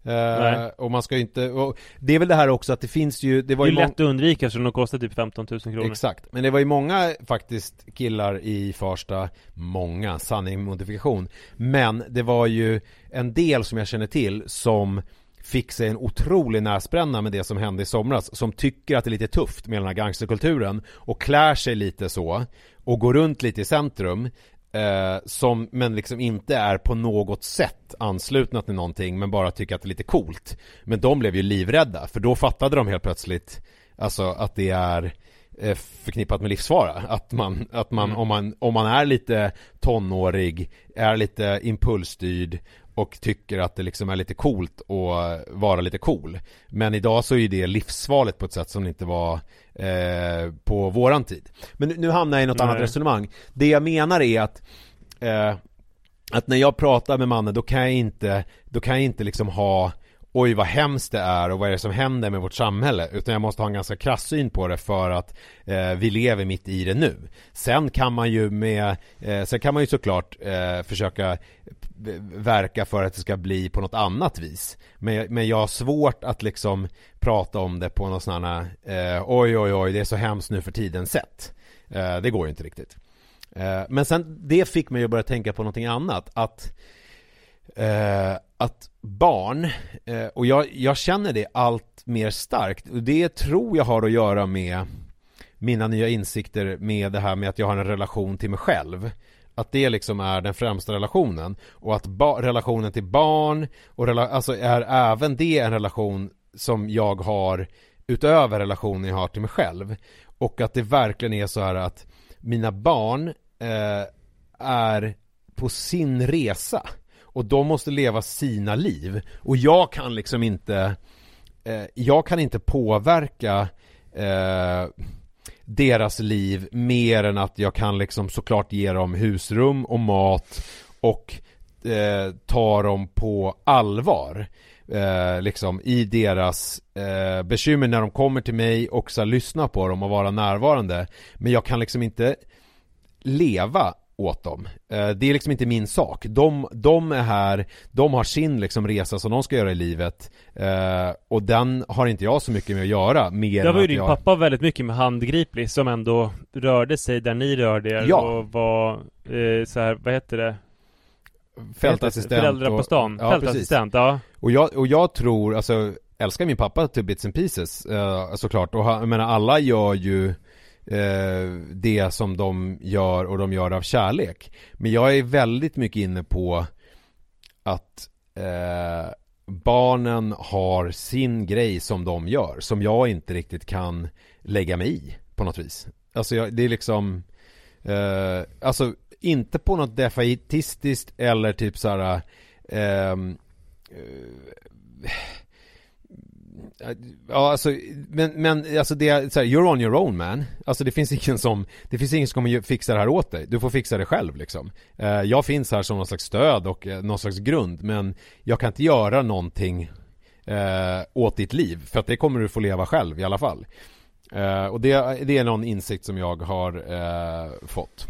S1: Uh, och man ska ju inte, och det är väl det här också att det finns ju Det,
S2: var det är ju lätt att undvika eftersom de kostar typ 15 000 kronor
S1: Exakt, men det var ju många faktiskt killar i Farsta Många, sanning modifikation Men det var ju en del som jag känner till som fick sig en otrolig näsbränna med det som hände i somras som tycker att det är lite tufft med den här gangsterkulturen och klär sig lite så och går runt lite i centrum eh, som, men liksom inte är på något sätt anslutna till någonting men bara tycker att det är lite coolt. Men de blev ju livrädda för då fattade de helt plötsligt Alltså att det är eh, förknippat med livsfara. Att man, att man, mm. om man, om man är lite tonårig, är lite impulsstyrd och tycker att det liksom är lite coolt att vara lite cool. Men idag så är det livsfarligt på ett sätt som det inte var eh, på våran tid. Men nu, nu hamnar jag i något Nej. annat resonemang. Det jag menar är att eh, att när jag pratar med mannen då kan jag inte, då kan jag inte liksom ha oj vad hemskt det är och vad är det som händer med vårt samhälle utan jag måste ha en ganska krass syn på det för att eh, vi lever mitt i det nu. Sen kan man ju med, eh, sen kan man ju såklart eh, försöka verka för att det ska bli på något annat vis. Men, men jag har svårt att liksom prata om det på något sån här eh, oj oj oj det är så hemskt nu för tiden sett. Eh, det går ju inte riktigt. Eh, men sen det fick mig att börja tänka på någonting annat att eh, att barn, eh, och jag, jag känner det allt mer starkt, och det tror jag har att göra med mina nya insikter med det här med att jag har en relation till mig själv. Att det liksom är den främsta relationen och att relationen till barn och rela alltså är även det en relation som jag har utöver relationen jag har till mig själv. Och att det verkligen är så här att mina barn eh, är på sin resa och de måste leva sina liv. Och jag kan liksom inte eh, jag kan inte påverka eh, deras liv mer än att jag kan liksom såklart ge dem husrum och mat och eh, ta dem på allvar. Eh, liksom i deras eh, bekymmer när de kommer till mig och så lyssna på dem och vara närvarande. Men jag kan liksom inte leva åt dem. Eh, det är liksom inte min sak. De, de är här, de har sin liksom resa som de ska göra i livet eh, och den har inte jag så mycket med att göra. Mer
S2: Där var ju din jag... pappa väldigt mycket med handgriplig som ändå rörde sig där ni rörde er ja. och var eh, så här, vad heter det?
S1: Fältassistent
S2: Föräldrar på stan, ja, fältassistent, ja
S1: och jag, och jag tror, alltså älskar min pappa till bits and pieces eh, såklart och jag menar alla gör ju Eh, det som de gör och de gör av kärlek. Men jag är väldigt mycket inne på att eh, barnen har sin grej som de gör, som jag inte riktigt kan lägga mig i på något vis. Alltså jag, det är liksom, eh, alltså inte på något defaitistiskt eller typ såhär eh, eh Ja alltså, men, men alltså det är så här, you're on your own man. Alltså det finns ingen som, det finns ingen som kommer fixa det här åt dig. Du får fixa det själv liksom. Eh, jag finns här som någon slags stöd och eh, någon slags grund Men jag kan inte göra någonting eh, åt ditt liv För att det kommer du få leva själv i alla fall. Och det, det är någon insikt som jag har fått.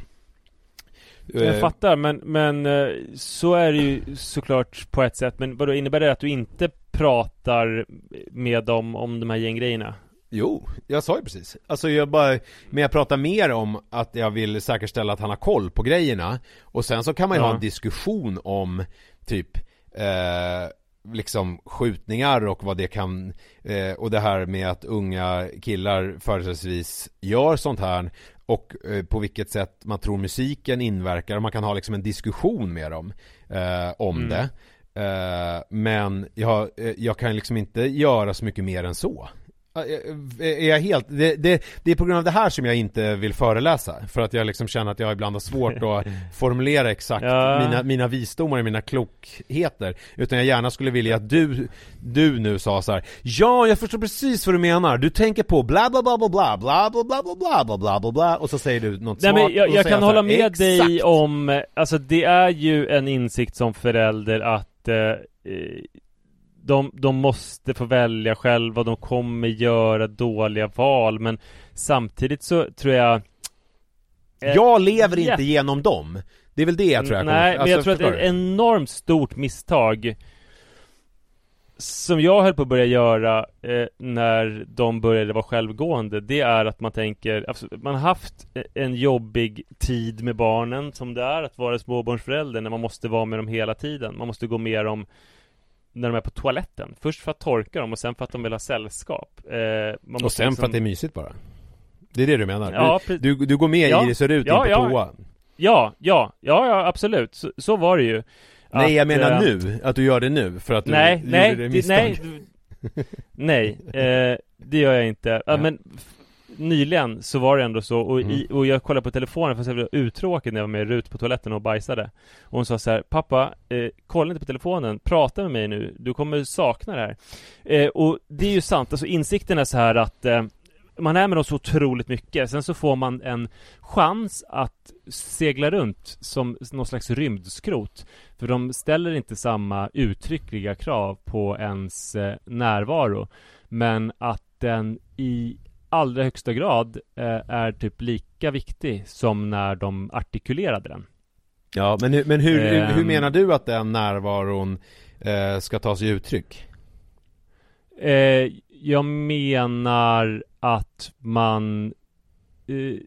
S2: Jag fattar, men, men så är det ju såklart på ett sätt. Men vad innebär det att du inte pratar med dem om de här gänggrejerna?
S1: Jo, jag sa ju precis. Alltså jag bara, men jag pratar mer om att jag vill säkerställa att han har koll på grejerna. Och sen så kan man ju ja. ha en diskussion om typ eh, liksom skjutningar och vad det kan eh, och det här med att unga killar företrädesvis gör sånt här och eh, på vilket sätt man tror musiken inverkar och man kan ha liksom en diskussion med dem eh, om mm. det men jag, eh, jag kan liksom inte göra så mycket mer än så är jag helt, det, det, det, är på grund av det här som jag inte vill föreläsa För att jag liksom känner att jag ibland har svårt att formulera exakt ja. mina, mina visdomar, mina klokheter Utan jag gärna skulle vilja att du, du nu sa så här, Ja, jag förstår precis vad du menar, du tänker på bla bla bla bla bla bla bla bla bla bla bla bla bla Och så säger du något
S2: Nej,
S1: smart
S2: men jag, jag kan hålla med exakt. dig om, alltså det är ju en insikt som förälder att eh, de, de måste få välja själva, de kommer göra dåliga val men samtidigt så tror jag
S1: eh, Jag lever inte genom dem. Det är väl det jag tror jag
S2: Nej, kommer, men jag alltså, tror att det är ett enormt stort misstag Som jag höll på att börja göra eh, när de började vara självgående Det är att man tänker alltså, Man har haft en jobbig tid med barnen som det är att vara småbarnsförälder när man måste vara med dem hela tiden Man måste gå med dem när de är på toaletten. Först för att torka dem och sen för att de vill ha sällskap.
S1: Eh, och sen liksom... för att det är mysigt bara. Det är det du menar? Ja, du, du, du, går med ja, i det så ut ja, in på ja. toa?
S2: Ja, ja, ja, ja absolut. Så, så var det ju.
S1: Nej jag menar
S2: eh,
S1: nu, att du gör det nu för att du
S2: Nej,
S1: gjorde
S2: nej,
S1: det misstag.
S2: nej, nej, eh, det gör jag inte. Ja, men nyligen så var det ändå så och,
S1: Mm.
S2: i, och jag kollade på telefonen för att jag blev uttråkad när jag var med Rut på toaletten och bajsade. Och hon sa så här, pappa, eh, kolla inte på telefonen, prata med mig nu, du kommer sakna det här. Eh, och det är ju sant, alltså insikten är så här att eh, man är med dem så otroligt mycket, sen så får man en chans att segla runt som någon slags rymdskrot. För de ställer inte samma uttryckliga krav på ens eh, närvaro. Men att den i allra högsta grad eh, är typ lika viktig som när de artikulerade den.
S1: Ja, men, hur- men hur, hur, hur
S2: Ehm.
S1: menar du att den närvaron eh, ska ta sig uttryck?
S2: Eh, jag menar att man eh,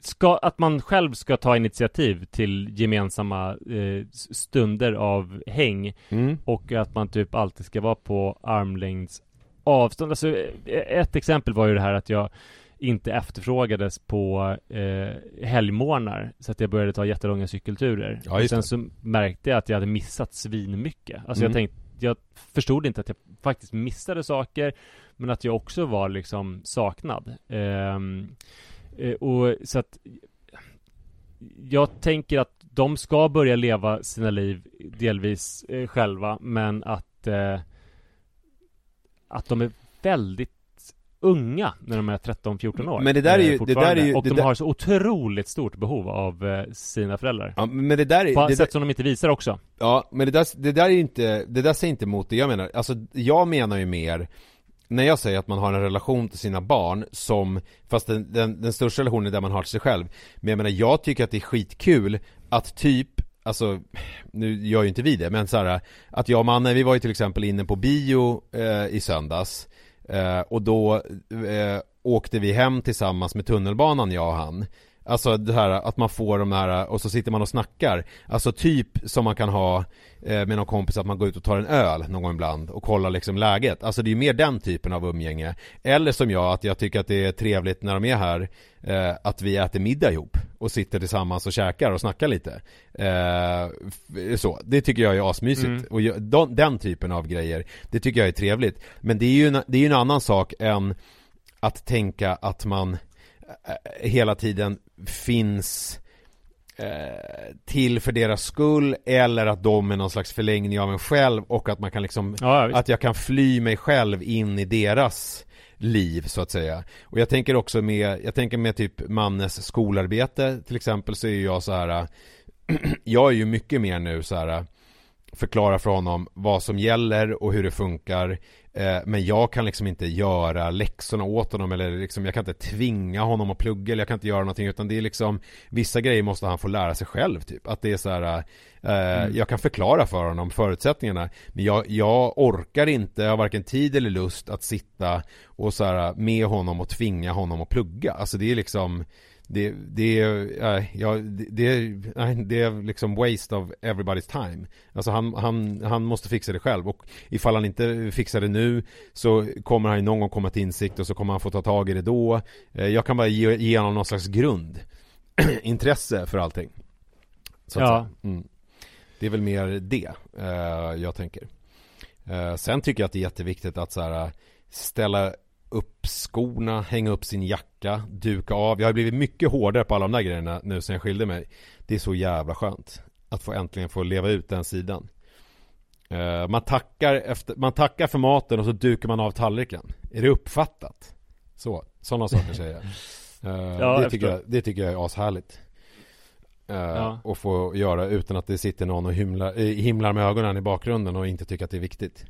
S2: ska, att man själv ska ta initiativ till gemensamma eh, stunder av häng
S1: Mm.
S2: och att man typ alltid ska vara på armlängds avstånd. Alltså, eh, ett exempel var ju det här att jag inte efterfrågades på eh, helgmorgnar så att jag började ta jättelånga cykelturer.
S1: Ja,
S2: och sen så märkte jag att jag hade missat svinmycket. Alltså
S1: Mm.
S2: jag tänkte, jag förstod inte att jag faktiskt missade saker men att jag också var liksom saknad. Ehm, eh, och så att jag tänker att de ska börja leva sina liv delvis eh, själva men att eh, att de är väldigt unga när de är 13-14 år.
S1: Men det där är ju-
S2: eh,
S1: det där är ju-
S2: Och de
S1: där-
S2: har så otroligt stort behov av eh, sina föräldrar.
S1: Ja, men det där är...
S2: På
S1: det
S2: ett sätt
S1: där,
S2: som de inte visar också.
S1: ja, men det där, det där är inte, det där säger inte emot det jag menar. Alltså, jag menar ju mer när jag säger att man har en relation till sina barn som, fast den, den, den största relationen är där man har till sig själv. Men jag menar, jag tycker att det är skitkul att typ Alltså, nu gör ju inte vi det, men så här, att jag och Manne, vi var ju till exempel inne på bio eh, i söndags Eh, och då eh, åkte vi hem tillsammans med tunnelbanan, jag och han. Alltså det här att man får de här, och så sitter man och snackar. Alltså typ som man kan ha eh, med någon kompis att man går ut och tar en öl någon gång ibland och kollar liksom läget. Alltså det är ju mer den typen av umgänge. Eller som jag, att jag tycker att det är trevligt när de är här eh, Att vi äter middag ihop och sitter tillsammans och käkar och snackar lite. Eh, Så, det tycker jag är asmysigt.
S2: Mm.
S1: och jag, den, den typen av grejer Det tycker jag är trevligt. Men det är ju en, det är ju en annan sak än att tänka att man hela tiden finns eh, till för deras skull eller att de är någon slags förlängning av en själv och att man kan liksom
S2: Ja,
S1: att jag kan fly mig själv in i deras liv så att säga. Och jag tänker också med, jag tänker med typ Mannes skolarbete till exempel så är jag så här jag är ju mycket mer nu så här förklara för honom vad som gäller och hur det funkar eh, Men jag kan liksom inte göra läxorna åt honom eller liksom, jag kan inte tvinga honom att plugga eller jag kan inte göra någonting utan det är liksom Vissa grejer måste han få lära sig själv typ. Att det är så här eh, Jag kan förklara för honom förutsättningarna Men jag, jag orkar inte, jag har varken tid eller lust att sitta och så här med honom och tvinga honom att plugga. Alltså det är liksom det, det är, nej, ja, det, det, nej, det är liksom waste of everybody's time. Alltså han, han, han måste fixa det själv. Och ifall han inte fixar det nu så kommer han ju någon gång komma till insikt och så kommer han få ta tag i det då. Eh, Jag kan bara ge, ge honom någon slags grund. Intresse för allting. Så
S2: Ja.
S1: mm. Det är väl mer det eh, jag tänker. Eh, Sen tycker jag att det är jätteviktigt att så här, ställa upp skorna, hänga upp sin jacka, duka av. Jag har blivit mycket hårdare på alla de där grejerna nu sen jag skilde mig. Det är så jävla skönt att få äntligen få leva ut den sidan. Eh, man, tackar efter, man tackar för maten och så dukar man av tallriken. Är det uppfattat? Så, sådana saker säger jag. Eh,
S2: Ja,
S1: det,
S2: jag
S1: tycker jag, det tycker jag är ashärligt. Uh,
S2: Ja.
S1: Och få göra utan att det sitter någon och himlar, eh, himlar med ögonen i bakgrunden och inte tycker att det är viktigt.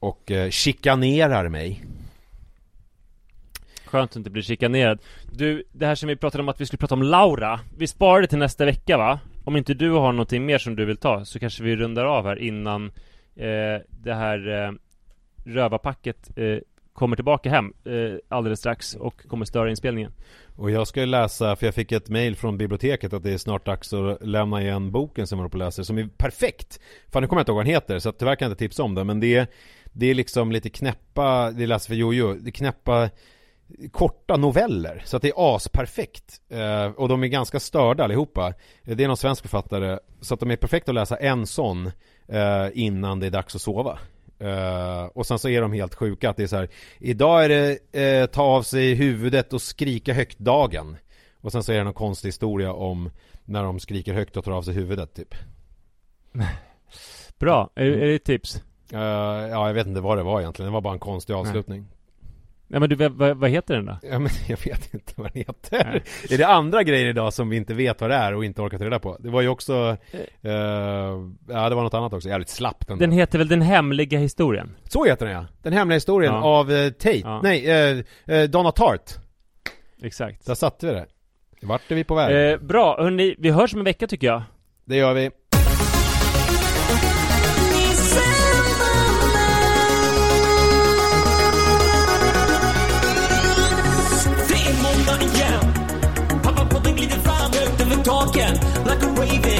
S1: Och uh, chikanerar mig.
S2: Skönt att inte bli chikanerad. Du, det här som vi pratade om att vi skulle prata om Laura. Vi sparar det till nästa vecka va? Om inte du har någonting mer som du vill ta så kanske vi rundar av här innan eh, det här eh, rövarpacket eh, kommer tillbaka hem eh, alldeles strax och kommer störa inspelningen.
S1: Och jag ska läsa, för jag fick ett mail från biblioteket att det är snart dags att lämna igen boken som jag håller på att läsa, som är perfekt! Fan nu kommer jag inte ihåg vad den heter, så att tyvärr kan jag inte tipsa om den, men det är det är liksom lite knäppa, det läser för Jojo, det är knäppa korta noveller. Så att det är asperfekt. Eh, och de är ganska störda allihopa. Eh, det är någon svensk författare. Så att de är perfekta att läsa en sån eh, innan det är dags att sova. Eh, och sen så är de helt sjuka att det är så här Idag är det eh, ta av sig huvudet och skrika högt dagen Och sen så är det någon konstig historia om När de skriker högt och tar av sig huvudet typ
S2: Bra, är, är det ett tips?
S1: Uh, ja, jag vet inte vad det var egentligen. Det var bara en konstig avslutning.
S2: Ja men du, vad, vad heter den då?
S1: Ja men jag vet inte vad den heter. Nej. Är det andra grejer idag som vi inte vet vad det är och inte orkar ta reda på? Det var ju också, uh, ja det var något annat också, jävligt slappt
S2: den Den heter väl Den Hemliga Historien?
S1: Så heter den ja! Den Hemliga Historien ja. av uh, Tate, ja. nej, uh, Donna Tart
S2: Exakt
S1: Där satte vi det Vart är vi på väg?
S2: Bra, hörni, vi hörs om en vecka tycker jag
S1: Det gör vi talking like a raven.